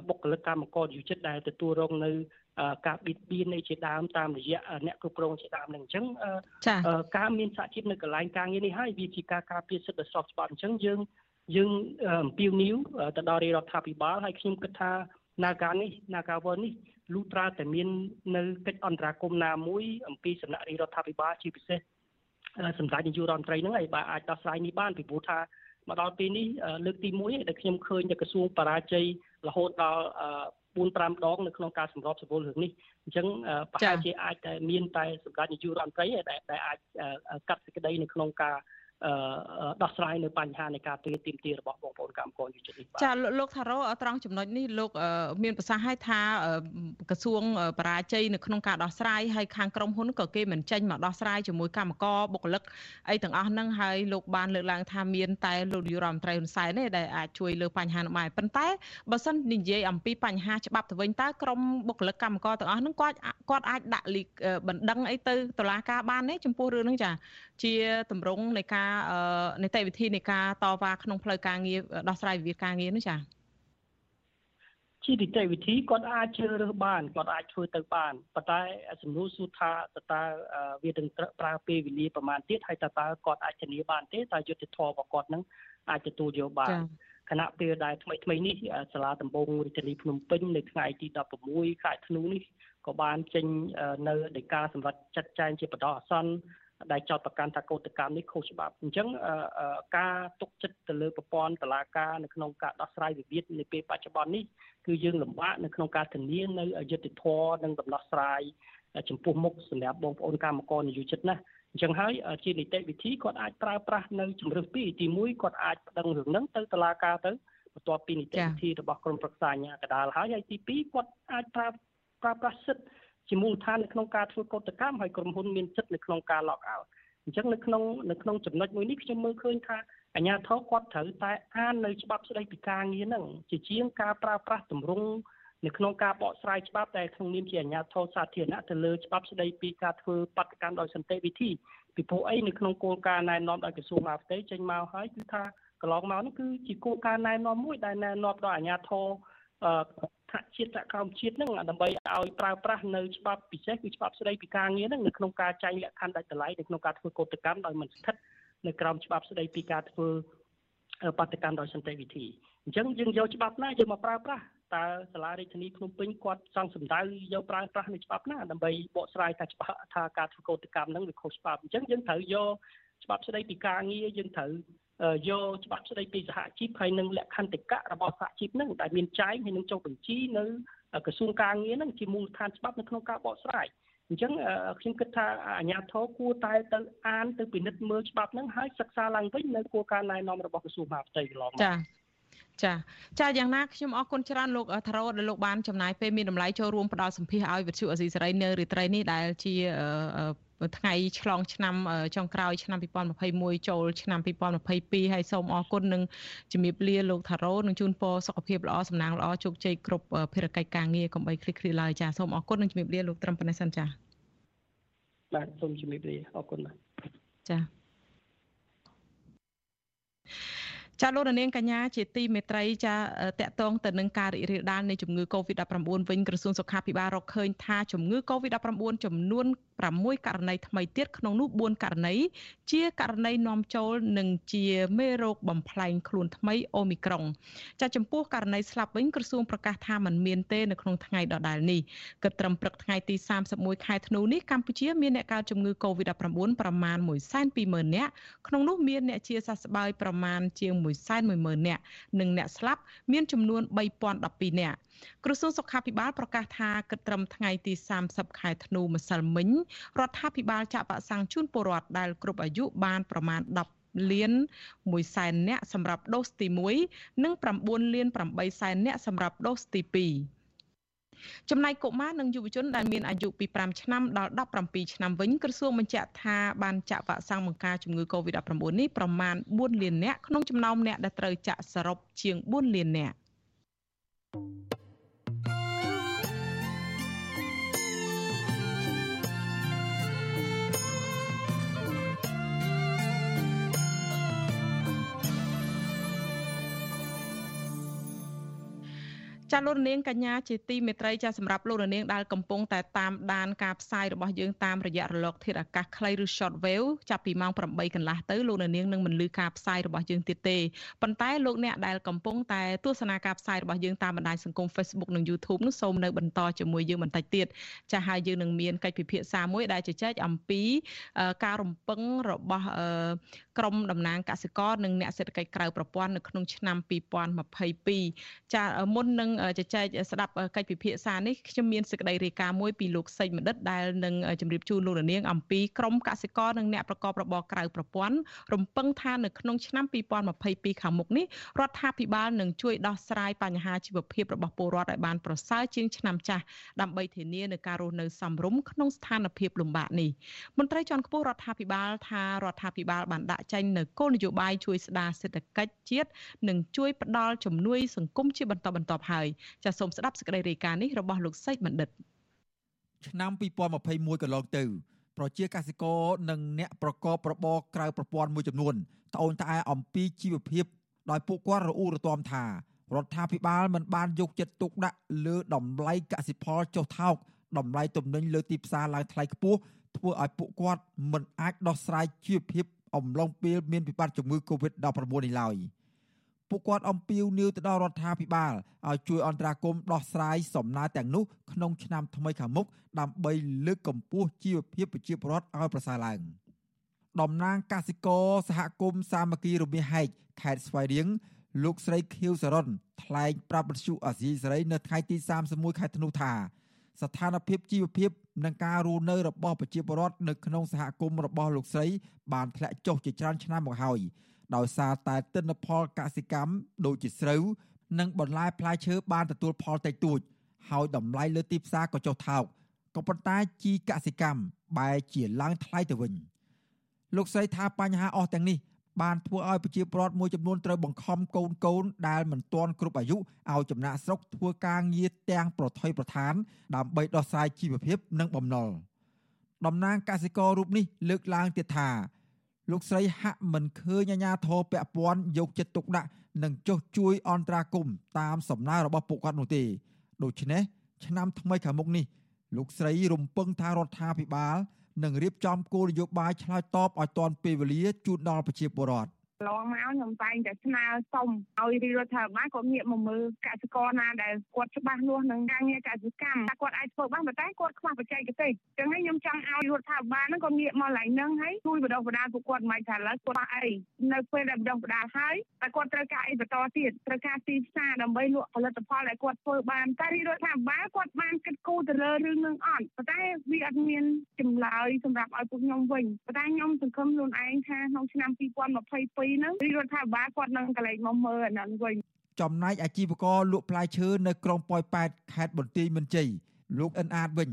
បុគ្គលិកកម្មករនិយោជិតដែលទទួលរងនៅ ការបៀតបៀននៃជាដើមតាមរយៈអ្នកគ្រប់គ្រងជាដើមនឹងអញ្ចឹងការមានសហជីពនៅកន្លែងការងារនេះហើយវាជាការការពារសិទ្ធិដ៏ស្របច្បាប់អញ្ចឹងយើងយើងអំពាវនាវទៅដល់រាជរដ្ឋាភិបាលហើយខ្ញុំគិតថា Naga នេះ Nagawer នេះលុះត្រាតែមាននៅកិច្ចអន្តរាគមន៍ណាមួយអំពីសំណាក់រាជរដ្ឋាភិបាលជាពិសេសសម្ដេចនាយករដ្ឋមន្ត្រីហ្នឹងហើយបើអាចដោះស្រាយនេះបានពីព្រោះថាមកដល់ពេលនេះលើកទី1ដែលខ្ញុំឃើញតែក្រសួងបរាជ័យរហូតដល់ 4 5ដងនៅក្នុងការសម្របសម្រួលរឿងនេះអញ្ចឹងប្រហែលជាអាចតែមានតែសម្ដេចនាយករដ្ឋមន្ត្រីដែលអាចកាត់សេចក្តីនៅក្នុងការ ដោះស្រាយនៅបញ្ហានៃការទាមទាររបស់បងប្អូនកម្មករយុជិតនេះចាលោកថារ៉ូត្រង់ចំណុចនេះលោកមានប្រសាសន៍ឲ្យថាក្រសួងបរាជ័យនៅក្នុងការដោះស្រាយហើយខាងក្រុមហ៊ុនក៏គេមិនចេញមកដោះស្រាយជាមួយកម្មករបុគ្គលិកអីទាំងអស់ហ្នឹងហើយលោកបានលើកឡើងថាមានតែលោកនាយករដ្ឋមន្ត្រីហ៊ុនសែនទេដែលអាចជួយលើបញ្ហានោះបានប៉ុន្តែបើសិននិយាយអំពីបញ្ហាច្បាប់ទៅវិញតើក្រុមបុគ្គលិកកម្មករទាំងអស់ហ្នឹងគាត់គាត់អាចដាក់បណ្ដឹងអីទៅតុលាការបានទេចំពោះរឿងហ្នឹងចាជាតម្រង់នៃការនីតិវិធីនៃការតវ៉ាក្នុងផ្លូវការងារដោះស្រាយវិវាទការងារនោះចា៎ជានីតិវិធីគាត់អាចជ្រើសរើសបានគាត់អាចធ្វើទៅបានប៉ុន្តែសំណួរសួរថាតើតើវានឹងប្រើពេលវេលាប្រមាណទៀតហើយតើតើគាត់អាចធានាបានទេតើយុទ្ធធម៌របស់គាត់នឹងអាចទទួលយកបានខណៈពេលដែលថ្មីថ្មីនេះសាលាដំបងរាជធានីភ្នំពេញនៅថ្ងៃទី16ខែធ្នូនេះក៏បានចេញនៅដីកាសម្រាប់ចាត់ចែងជាបដអាសន្ន ដែលចោទប្រកាន់ថាកោតកម្មនេះខុសច្បាប់អញ្ចឹងការទុកចិត្តទៅលើប្រព័ន្ធតុលាការនៅក្នុងការដោះស្រាយវិវាទនៅពេលបច្ចុប្បន្ននេះគឺយើងលំបាកនៅក្នុងការធានានៅយុត្តិធម៌និងដំណោះស្រាយចំពោះមុខសម្រាប់បងប្អូនកម្មករនយោជិតណាអញ្ចឹងហើយជានីតិវិធីគាត់អាចប្រើប្រាស់នៅជំរើសពីរទី1គាត់អាចប្តឹងរឿងហ្នឹងទៅតុលាការទៅបន្ទាប់ពីនីតិវិធីរបស់ក្រមប្រឹក្សាអាជ្ញាកណ្ដាលហើយហើយទី2គាត់អាចប្រើប្រើប្រាស់សិទ្ធិ ជាមូលដ្ឋាននៅក្នុងការធ្វើកោតកម្មហើយក្រុមហ៊ុនមានសិទ្ធិនៅក្នុងការ lock out អញ្ចឹងនៅក្នុងនៅក្នុងចំណុចមួយនេះខ្ញុំមើលឃើញថាអាជ្ញាធរគាត់ត្រូវតែអាននៅច្បាប់ស្តីពីការងារហ្នឹងជាជាងការប្រើប្រាស់ទម្រង់នៅក្នុងការបកស្រាយច្បាប់តែក្នុងនាមជាអាជ្ញាធរសាធារណៈទៅលើច្បាប់ស្តីពីការធ្វើបដកម្មដោយសន្តិវិធីពីព្រោះអីនៅក្នុងគោលការណ៍ណែនាំដោយក្រសួងមហាផ្ទៃចេញមកហើយគឺថាកន្លងមកនេះគឺជាគោលការណ៍ណែនាំមួយដែលណែនាំដល់អាជ្ញាធរ ថ្នាក់ជាតិសហគមន៍ជាតិហ្នឹងដើម្បីឲ្យប្រើប្រាស់នៅច្បាប់ពិសេសគឺច្បាប់ស្តីពីការងារហ្នឹងនៅក្នុងការចែងលក្ខខណ្ឌដាច់តម្លៃនៅក្នុងការធ្វើកោតកម្មដោយមិនស្ថិតនៅក្រោមច្បាប់ស្តីពីការធ្វើបដកម្មដោយសន្តិវិធីអញ្ចឹងយើងយកច្បាប់ណាយកមកប្រើប្រាស់តើសាលារាជធានីភ្នំពេញគាត់សង្កសម្ដៅយកប្រើប្រាស់នៅច្បាប់ណាដើម្បីបកស្រាយថាច្បាប់ថាការធ្វើកោតកម្មហ្នឹងវាខុសច្បាប់អញ្ចឹងយើងត្រូវយកច្បាប់ស្តីពីការងារយើងត្រូវ យកច្បាប់ស្តីពីសហជីពហើយនឹងលក្ខន្តិកៈរបស់សហជីពនឹងដែលមានចែងហើយនឹងចុះបញ្ជីនៅក្រសួងការងារនឹងជាមូលដ្ឋានច្បាប់នៅក្នុងការបកស្រាយអញ្ចឹងខ្ញុំគិតថាអាជ្ញាធរគួរតែទៅអានទៅពិនិត្យមើលច្បាប់ហ្នឹងហើយសិក្សាឡើងវិញនៅគួរការណែនាំរបស់ក្រសួងមហាផ្ទៃកន្លងមកចា ចាចាយ៉ាងណាខ្ញុំអរគុណច្រើនលោកថារ៉ូដែលលោកបានចំណាយពេលមានតម្លៃចូលរួមផ្ដល់សម្ភារឲ្យវិទ្យុអេស៊ីសេរីនៅរាត្រីនេះដែលជាថ្ងៃឆ្លងឆ្នាំចុងក្រោយឆ្នាំ2021ចូលឆ្នាំ2022ហើយសូមអរគុណនិងជំរាបលាលោកថារ៉ូនិងជូនពរសុខភាពល្អសំណាងល្អជោគជ័យគ្រប់ភារកិច្ចការងារកុំបីឃ្លីឃ្លីឡើយចាសូមអរគុណនិងជំរាបលាលោកត្រឹមប៉ុណ្ណេះសិនចាបាទសូមជំរាបលាអរគុណបាទចា ចាលោកនាងកញ្ញាជាទីមេត្រីចាតកតងទៅនឹងការរីករាលដាលនៃជំងឺ Covid-19 វិញក្រសួងសុខាភិបាលរកឃើញថាជំងឺ Covid-19 ចំនួន6ករណីថ្មីទៀតក្នុងនោះ4ករណីជាករណីនាំចូលនិងជាមេរោគបំផ្លែងខ្លួនថ្មីអូមីក្រុងចាចំពោះករណីស្លាប់វិញក្រសួងប្រកាសថាมันមានទេនៅក្នុងថ្ងៃដដែលនេះគិតត្រឹមព្រឹកថ្ងៃទី31ខែធ្នូនេះកម្ពុជាមានអ្នកកើតជំងឺ Covid-19 ប្រមាណ120,000នាក់ក្នុងនោះមានអ្នកជាសះស្បើយប្រមាណជាង110,000នាក់និងអ្នកស្លាប់មានចំនួន3012នាក់ក្រសួងសុខាភិបាលប្រកាសថាគិតត្រឹមថ្ងៃទី30ខែធ្នូម្សិលមិញរដ្ឋាភិបាលចាក់វ៉ាក់សាំងជូនពលរដ្ឋដែលគ្រប់អាយុបានប្រមាណ10លាន1សែននាក់សម្រាប់ដូសទី1និង9លាន8សែននាក់សម្រាប់ដូសទី2 ចំណែកកុមារនិងយុវជនដែលមានអាយុពី5ឆ្នាំដល់17ឆ្នាំវិញក្រសួងបញ្ជាក់ថាបានចាក់វ៉ាក់សាំងបង្ការជំងឺ Covid-19 នេះប្រមាណ4លាននាក់ក្នុងចំណោមអ្នកដែលត្រូវចាក់សរុបជាង4លាននាក់ ចាលោកនាងកញ្ញាជាទីមេត្រីចាសម្រាប់លោកនាងដែលកំពុងតែតាមដានការផ្សាយរបស់យើងតាមរយៈរលកធាតុអាកាសខ្លីឬ short wave ចាប់ពីម៉ោង8កន្លះទៅលោកនាងនឹងមិនលឺការផ្សាយរបស់យើងទៀតទេប៉ុន្តែលោកអ្នកដែលកំពុងតែទស្សនាការផ្សាយរបស់យើងតាមបណ្ដាញសង្គម Facebook និង YouTube នោះសូមនៅបន្តជាមួយយើងបន្តិចទៀតចាហើយយើងនឹងមានកិច្ចពិភាក្សាមួយដែលជជែកអំពីការរំពឹងរបស់ក្រមតំណាងកសិករនិងអ្នកសេដ្ឋកិច្ចក្រៅប្រព័ន្ធនៅក្នុងឆ្នាំ2022ចាមុននឹងជជែកស្ដាប់កិច្ចពិភាក្សានេះខ្ញុំមានសេចក្តីរាយការណ៍មួយពីលោកសេចបណ្ឌិតដែលនឹងជម្រាបជូនលោកនាងអំពីក្រមកសិករនិងអ្នកប្រកបរបរក្រៅប្រព័ន្ធរំពឹងថានៅក្នុងឆ្នាំ2022ខាងមុខនេះរដ្ឋាភិបាលនឹងជួយដោះស្រាយបញ្ហាជីវភាពរបស់ពលរដ្ឋឲ្យបានប្រសើរជាងឆ្នាំចាស់ដើម្បីធានានៅការរស់នៅសមរម្យក្នុងស្ថានភាពលំបាកនេះមន្ត្រីជាន់ខ្ពស់រដ្ឋាភិបាលថារដ្ឋាភិបាលបានដាក់ចេញនៅគោលនយោបាយជួយស្ដារសេដ្ឋកិច្ចជាតិនិងជួយផ្ដល់ជំនួយសង្គមជាបន្តបន្ទាប់ហើយចាសសូមស្ដាប់សេចក្តីរាយការណ៍នេះរបស់លោកសេកបណ្ឌិតឆ្នាំ2021កន្លងទៅប្រជាកសិករនិងអ្នកប្រកបរបរក្រៅប្រព័ន្ធមួយចំនួនត្អូញត្អែអំពីជីវភាពដោយពួកគាត់រអ៊ូរទាំថារដ្ឋាភិបាលមិនបានយកចិត្តទុកដាក់លើតម្លៃកសិផលចុះថោកតម្លៃទំនិញលើទីផ្សារឡើងថ្លៃខ្ពស់ធ្វើឲ្យពួកគាត់មិនអាចដោះស្រាយជីវភាពអំឡុងពេលមានវិបត្តិជំងឺ Covid-19 នេះឡើយ ពួកគាត់អំពាវនាវទៅដល់រដ្ឋាភិបាលឲ្យជួយអន្តរាគមន៍ដោះស្រាយសំណើទាំងនោះក្នុងឆ្នាំថ្មីខាងមុខដើម្បីលើកកម្ពស់ជីវភាពប្រជាពលរដ្ឋឲ្យប្រសើរឡើងតំណាងកសិករសហគមន៍សាមគ្គីរមាសហែកខេត្តស្វាយរៀងលោកស្រីខៀវសរុនថ្លែងប្រាប់បទសុអាស៊ីសេរីនៅថ្ងៃទី31ខែធ្នូថាស្ថានភាពជីវភាពនិងការរស់នៅរបស់ប្រជាពលរដ្ឋនៅក្នុងសហគមន៍របស់លោកស្រីបានធ្លាក់ចុះជាច្រើនឆ្នាំមកហើយ ដោយសារតែទិន្នផលកសិកម្មដូចជាស្រូវនិងបន្លែផ្លែឈើបានទទួលផលតិចតួចហើយតម្លៃលើទីផ្សារក៏ចុះថោកក៏ប៉ុន្តែជីកសិកម្មបែរជាឡើងថ្លៃទៅវិញលោកស្រីថាបញ្ហាអស់ទាំងនេះបានធ្វើឲ្យប្រជាពលរដ្ឋមួយចំនួនត្រូវបង្ខំកូនកូនដែលមិនទាន់គ្រប់អាយុឲ្យចំណាក់ស្រុកធ្វើការងារទាំងប្រថុយប្រឋាន ដើម្បីដោះស្រាយជីវភាពនិងបំណុលតំណាងកសិកររូបនេះលើកឡើងទៀតថា លោកស្រីហាក់មិនឃើញអាជ្ញាធរពាក់ព័ន្ធយកចិត្តទុកដាក់និងចុះជួយអន្តរាគមន៍តាមសំណើរបស់ពួកគាត់នោះទេដូច្នេះឆ្នាំថ្មីខាងមុខនេះលោកស្រីរំពឹងថារដ្ឋាភិបាលនិងរៀបចំគោលនយោបាយឆ្លើយតបឲ្យទាន់ពេលវេលាជូនដល់ប្រជាពលរដ្ឋ កន្លងមកខ្ញុំតែងតែស្នើសុំឲ្យរាជរដ្ឋាភិបាលក៏ងាកមកមើលកសិករណាដែលគាត់ច្បាស់លាស់នឹងការងារកសិកម្មតែគាត់អាចធ្វើបានប៉ុន្តែគាត់ខ្វះបច្ចេកទេសអញ្ចឹងហើយខ្ញុំចង់ឲ្យរដ្ឋាភិបាលហ្នឹងក៏ងាកមកឡើងហ្នឹងហើយជួយបដិបដាលពួកគាត់មិនថាឡើយគាត់អីនៅពេលដែលបដិបដាលហើយតែគាត់ត្រូវការអីបន្តទៀតត្រូវការទីផ្សារដើម្បីលក់ផលិតផលដែលគាត់ធ្វើបានតែរាជរដ្ឋាភិបាលគាត់បានគិតគូរទៅលើរឿងហ្នឹងអត់ប៉ុន្តែវាអត់មានចម្លើយសម្រាប់ឲ្យពួកខ្ញុំវិញប៉ុន្តែខ្ញុំសង្ឃឹមខ្លួនឯងថាក្នុងឆ្នាំ2022ហ្នឹងរដ្ឋាភិបាលគាត់នឹងកលែងមកមើលអាហ្នឹងវិញចំណែកអាជីវករលក់ផ្លែឈើនៅក្រុងប៉ោយប៉ែតខេត្តបន្ទាយមានជ័យលោកអិនអាតវិញ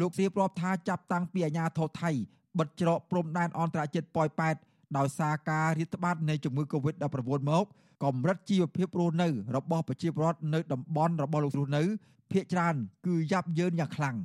លោកសៀបរាប់ថាចាប់តាំងពីអាញាធរថៃបិទច្រកព្រំដែនអន្តរជាតិប៉ោយប៉ែតដោយសារការរាតត្បាតនៃជំងឺ Covid-19 មកកម្រិតជីវភាពរស់នៅ របស់ប្រជាពលរដ្ឋនៅតំបន់របស់លោករស់នៅភ ieck ច្រើនគឺយ៉ាប់យ៉ឺនយ៉ាងខ្លាំង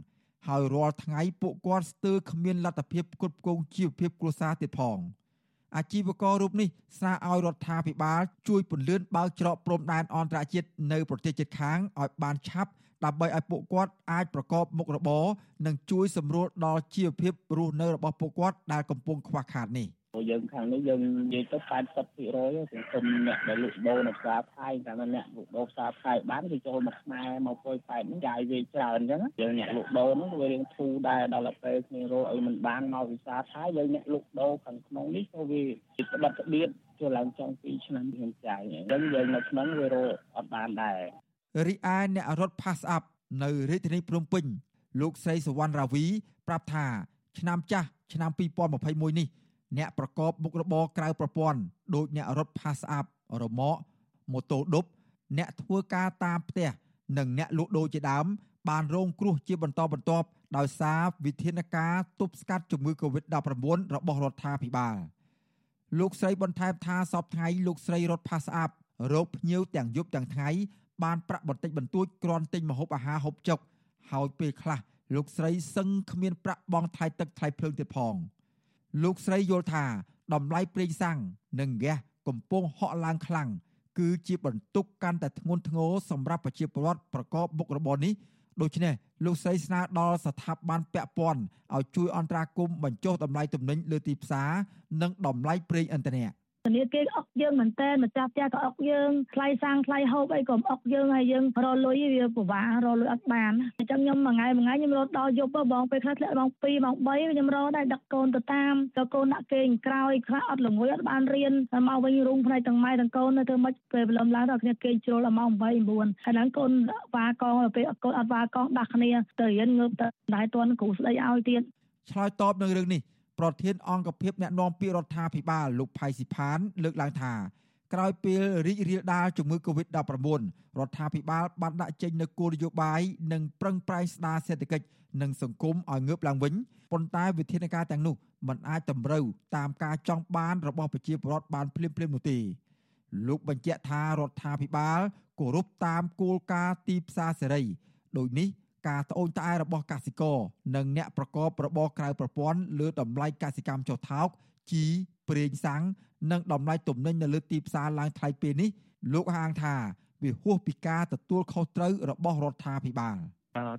ហើយរាល់ថ្ងៃពួកគាត់ស្ទើរគ្មានលទ្ធភាពគ្រប់គ្រងជីវភាពគ្រួសារទៀតផង។ អាជីវកររូបនេះស្នើឲ្យរដ្ឋាភិបាលជួយពន្លឿនបើកច្រកព្រំដែនអន្តរជាតិនៅប្រទេសជិតខាងឲ្យបានឆាប់ដើម្បីឲ្យពួកគាត់អាចប្រកបមុខរបរនិងជួយសម្រួលដល់ជីវភាពរស់នៅរបស់ពួកគាត់ដែលកំពុងខ្វះខាតនេះ យើងខាងនេះយើងនិយាយទៅ80%សង្គមអ្នកដែលលក់ដូរនៅផ្សារខែតែអ្នកលក់ដូរផ្សារខែបានគេចូលមកខ្មែរមកពុយប៉ែតហ្នឹងចាយវាច្រើនអញ្ចឹងយើងអ្នកលក់ដូរហ្នឹងវារៀងធូរដែរដល់ពេលគ្នារកអីមិនបានមកវិសាខែយើងអ្នកលក់ដូរខាងក្នុងនេះក៏វាស្បិតស្បៀតចូលឡើងចង់2ឆ្នាំយើងចាយអញ្ចឹងយើងនៅក្នុងវារកអត់បានដែររីឯអ្នករត់ Pass Up នៅរាជធានីភ្នំពេញលោកស្រីសវណ្ណរាវីប្រាប់ថាឆ្នាំចាស់ឆ្នាំ2021នេះ អ្នកប្រកបមុខរបរក្រៅប្រព័ន្ធដូចអ្នករត់ Pass Up រមាក់ម៉ូតូឌុបអ្នកធ្វើការតាមផ្ទះនិងអ្នកលក់ដូរជាដើម បានរងគ្រោះជាបន្តបន្ទាប់ដោយសារវិធានការទប់ស្កាត់ជំងឺ Covid-19 របស់រដ្ឋាភិបាលលោកស្រីបន្ថែមថាសពថ្ងៃលោកស្រីរត់ Pass Up រោគភ្ញៀវទាំងយប់ទាំងថ្ងៃបានប្រាក់បន្តិចបន្តួចគ្រាន់ទិញម្ហូបអាហារហូបចុកហើយពេលខ្លះលោកស្រីសឹងគ្មានប្រាក់បង់ថ្លៃទឹកថ្លៃភ្លើងទៀតផង។ លោកស្រីយល់ថាតម្លៃប្រេងសាំងនិងហ្គាសកំពុងហក់ឡើងខ្លាំងគឺជាបន្ទុកកាន់តែធ្ងន់ធ្ងរសម្រាប់ប្រជាពលរដ្ឋប្រកបមុខរបរនេះដូច្នេះលោកស្រីស្នើដល់ស្ថាប័នពាក់ព័ន្ធឲ្យជួយអន្តរាគមន៍បញ្ចុះតម្លៃទំនិញលើទីផ្សារនិងតម្លៃប្រេងឥន្ធនៈ ធនាគារអុកយើងមែនតើម្ចាស់ផ្ទះក៏អុកយើងថ្លៃសាំងថ្លៃហូបអីក៏អុកយើងហើយយើងរលុយវាពិបាករលុយអត់បានអញ្ចឹងខ្ញុំមួយថ្ងៃមួយថ្ងៃខ្ញុំរត់ដល់យប់បងពេលខ្លះធ្លាក់ម៉ោង2ម៉ោង3ខ្ញុំរត់ដែរដឹកកូនទៅតាមទៅកូនដាក់គេក្រោយខ្លះអត់ល្ងួយអត់បានរៀនមកវិញរុងផ្នែកទាំងម៉ែទាំងកូននៅធ្វើម៉េចពេលព្រលឹមឡើងដល់គ្នាគេជ្រុលដល់ម៉ោង8 9ហើយហ្នឹងកូនវ៉ាកងពេលកូនអត់វ៉ាកងដាស់គ្នាទៅរៀនងើបទៅដែរតន់គ្រូស្ដីឲ្យទៀតឆ្លើយតបនឹងរឿងនេះ ប្រធានអង្គភិបអ្នកណែនាំពាក្យរដ្ឋាភិបាលលោកផៃស៊ីផាន លើកឡើងថាក្រោយពេលរីករាលដាលជំងឺ Covid-19 រដ្ឋាភិបាលបានដាក់ចេញនូវគោលនយោបាយនិងប្រឹងប្រែងស្ដារសេដ្ឋកិច្ចនិងសង្គមឲ្យងើបឡើងវិញប៉ុន្តែវិធានការទាំងនោះមិនអាចតម្រូវតាមការចង់បានរបស់ប្រជាពលរដ្ឋបានភ្លាមៗនោះទេលោកបញ្ជាក់ថារដ្ឋាភិបាលគោរពតាមគោលការណ៍ទីផ្សារសេរីដូចនេះ ការត្អូញត្អែររបស់កសិករនិងអ្នកប្រកបរបរក្រៅប្រព័ន្ធលើតម្លៃកសិកម្មចុះថោកជីប្រេងសាំងនិងតម្លៃទំនិញនៅលើទីផ្សារឡើងថ្លៃពេលនេះលោកហាងថាវាហួសពីការទទួលខុសត្រូវរបស់រដ្ឋាភិបាល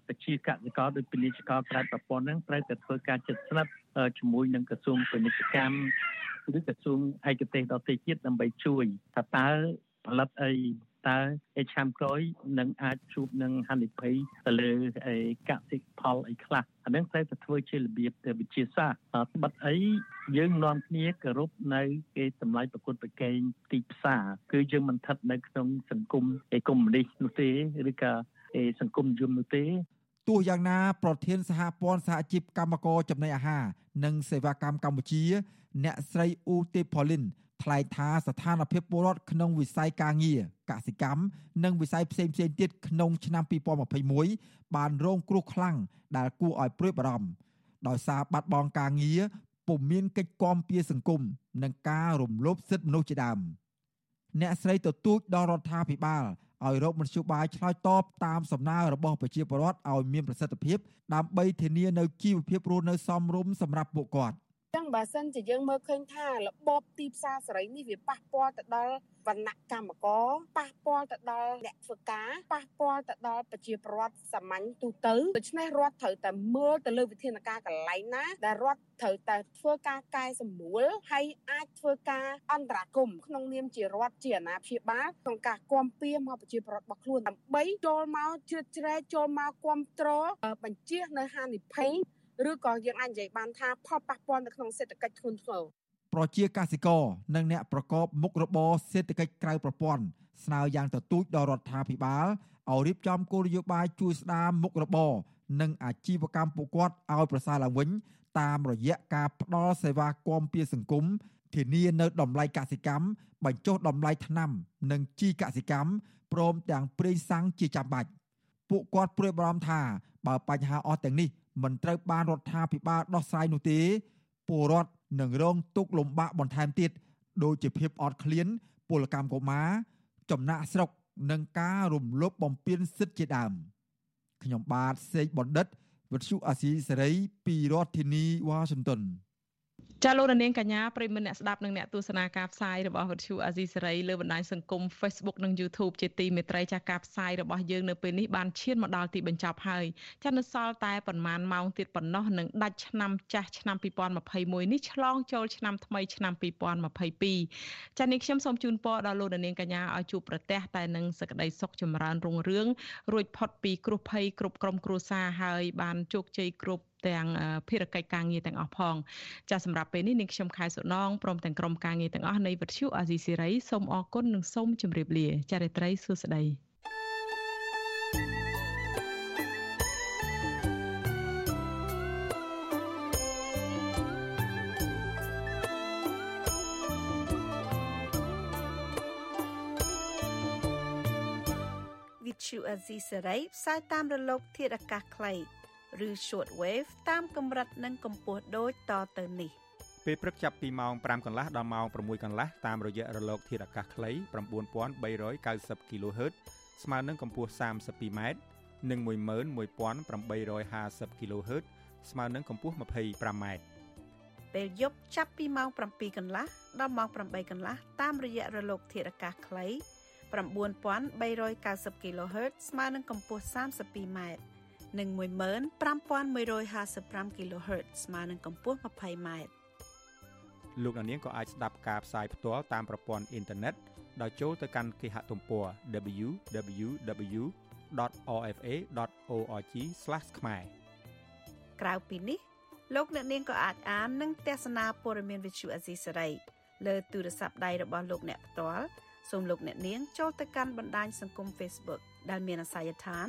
ពជាកសិករដោយពាណិជ្ជករក្រៅប្រព័ន្ធហ្នឹងត្រូវតែធ្វើការជិតស្និទ្ធជាមួយនឹងក្រសួងពាណិជ្ជកម្មឬក្រសួងឯកទេសដទៃទៀតដើម្បីជួយថាតើផលិតអី តើឯឆ្នាំក្រោយនឹងអាចជួបនឹងហានិភ័យទៅលើកសិផលអីខ្លះអានឹងត្រូវតែធ្វើជារបៀបទៅវិជាសាស្ត្របិទអីយើងនាំគ្នាគោរពនៅគេតម្លៃប្រកួតប្រកែងទីផ្សារគឺយើងមិនស្ថិតនៅក្នុងសង្គមអេកុម្មុយនីសនោះទេឬក៏សង្គមនិយមនោះទេទោះយ៉ាងណាប្រធានសហព័ន្ធសហជីពកម្មករចំណីអាហារនិងសេវាកម្មកម្ពុជា អ្នកស្រីអ៊ូទេផូលីនថ្លែងថាស្ថានភាពពលរដ្ឋក្នុងវិស័យការងារ កសិកម្មនិងវិស័យផ្សេងៗទៀតក្នុងឆ្នាំ2021បានរងគ្រោះខ្លាំងដែលគួរឲ្យព្រួយបារម្ភដោយសារបាត់បង់ការងារពុំមានកិច្ចគាំពៀសង្គមនិងការរំលោភសិទ្ធិមនុស្សជាដើមអ្នកស្រីទទូចដល់រដ្ឋាភិបាលឲ្យរកមធ្យោបាយឆ្លើយតបតាមសំណើរបស់ប្រជាពលរដ្ឋឲ្យមានប្រសិទ្ធភាពដើម្បីធានានៅជីវភាពរស់នៅសមរម្យសម្រាប់ពួកគាត់ ចឹងបើសិនជាយើងមើលឃើញថារបបទីផ្សារសេរីនេះវាប៉ះពាល់ទៅដល់វណ្ណៈកម្មករប៉ះពាល់ទៅដល់អ្នកធ្វើការប៉ះពាល់ទៅដល់ប្រជាពលរដ្ឋសាមញ្ញទូទៅដូច្នេះរដ្ឋត្រូវតែមើលទៅលើវិធានការកន្លែងណា ដែលរដ្ឋត្រូវតែធ្វើការកែសម្រួលហើយអាចធ្វើការអន្តរាគមក្នុងនាមជារដ្ឋជាអាណាព្យាបាលក្នុងការគាំពៀមកប្រជាពលរដ្ឋរបស់ខ្លួនដើម្បីចូលមកជ្រៀតជ្រែកចូលមកគ្រប់គ្រងបញ្ជានៅហានិភ័យ ឬក៏យើងអាចនិយាយបានថាផលប៉ះពាល់នៅក្នុងសេដ្ឋកិច្ចធ្ងន់ធ្ងរប្រជាកសិករនិងអ្នកប្រកបមុខរបរសេដ្ឋកិច្ចក្រៅប្រព័ន្ធស្នើយ៉ាងទទូចដល់រដ្ឋាភិបាលឲ្យរៀបចំគោលនយោបាយជួយស្ដារមុខរបរនិងអាជីវកម្មពួកគាត់ឲ្យប្រសើរឡើងវិញតាមរយៈការផ្ដល់សេវាគាំពារសង្គមធានានៅតម្លៃកសិកម្មបញ្ចុះតម្លៃថ្នាំនិងជីកសិកម្មព្រមទាំងប្រេងសាំងជាចាំបាច់ពួកគាត់ព្រួយបារម្ភថាបើបញ្ហាអស់ទាំងនេះ មិនត្រូវបានរដ្ឋាភិបាលដោះស្រាយនោះទេពលរដ្ឋនឹងរងទុក្ខលំបាកបន្ថែមទៀតដោយជាភាពអត់ឃ្លានពលកម្មកុមារចំណាក់ស្រុកនិងការរំលោភបំពានសិទ្ធិជាដើមខ្ញុំបាទសេកបណ្ឌិតវិទ្យុអាស៊ីសេរីពីរដ្ឋធានីវ៉ាស៊ីនតោន ចាលោកនាងកញ្ញាប្រិមមអ្នកស្ដាប់និងអ្នកទស្សនាការផ្សាយរបស់វិទ្យុអាស៊ីសេរីលើបណ្ដាញសង្គម Facebook និង YouTube ជាទីមេត្រីចាការផ្សាយរបស់យើងនៅពេលនេះបានឈានមកដល់ទីបញ្ចប់ហើយចានៅសល់តែប្រមាណម៉ោងទៀតប៉ុណ្ណោះនឹងដាច់ឆ្នាំចាស់ឆ្នាំ2021នេះឆ្លងចូលឆ្នាំថ្មីឆ្នាំ2022ចានេះខ្ញុំសូមជូនពរដល់លោកនាងកញ្ញាឲ្យជួបប្រទះតែនឹងសេចក្តីសុខចម្រើនរុងរឿងរួចផុតពីគ្រោះភ័យគ្រប់ក្រុមគ្រួសារហើយបានជោគជ័យគ្រប់ ទាំងភារកិច្ចការងារទាំងអស់ផងចាសម្រាប់ពេលនេះនាងខ្ញុំខែសុណងព្រមទាំងក្រុមការងារទាំងអស់នៃវិទ្យុអាស៊ីសេរីសូមអរគុណនិងសូមជម្រាបលាចារិត្រីសួស្តីវិទ្យុអាស៊ីសេរីផ្សាយតាមរលកធាតុអាកាសខ្លី ឬ short wave តាមកម្រិតនិងកម្ពស់ដូចតទៅនេះពេលព្រឹកចាប់ពីម៉ោង5កន្លះដល់ម៉ោង6កន្លះតាមរយៈរលកធាតុអាកាសខ្លី9390 kHz ស្មើនឹងកម្ពស់ 32m និង11850 kHz ស្មើនឹងកម្ពស់ 25m ពេលយប់ចាប់ពីម៉ោង7កន្លះដល់ម៉ោង8កន្លះតាមរយៈរលកធាតុអាកាសខ្លី9390 kHz ស្មើនឹងកម្ពស់ 32m និង15155 kHz ស្មើនឹងកម្ពស់ 20m លោកអ្នកនាងក៏អាចស្ដាប់ការផ្សាយផ្ទាល់តាមប្រព័ន្ធអ៊ីនធឺណិតដោយចូលទៅកាន់គេហទំព័រ www.rfa.org/ ខ្មែរក្រៅពីនេះលោកអ្នកនាងក៏អាចអាននិងទស្សនាព័ត៌មានវិទ្យុអេស៊ីសរ៉ៃលើទូរស័ព្ទដៃរបស់លោកអ្នកផ្ទាល់សូមលោកអ្នកនាងចូលទៅកាន់បណ្ដាញសង្គម Facebook ដែលមានអាសយដ្ឋាន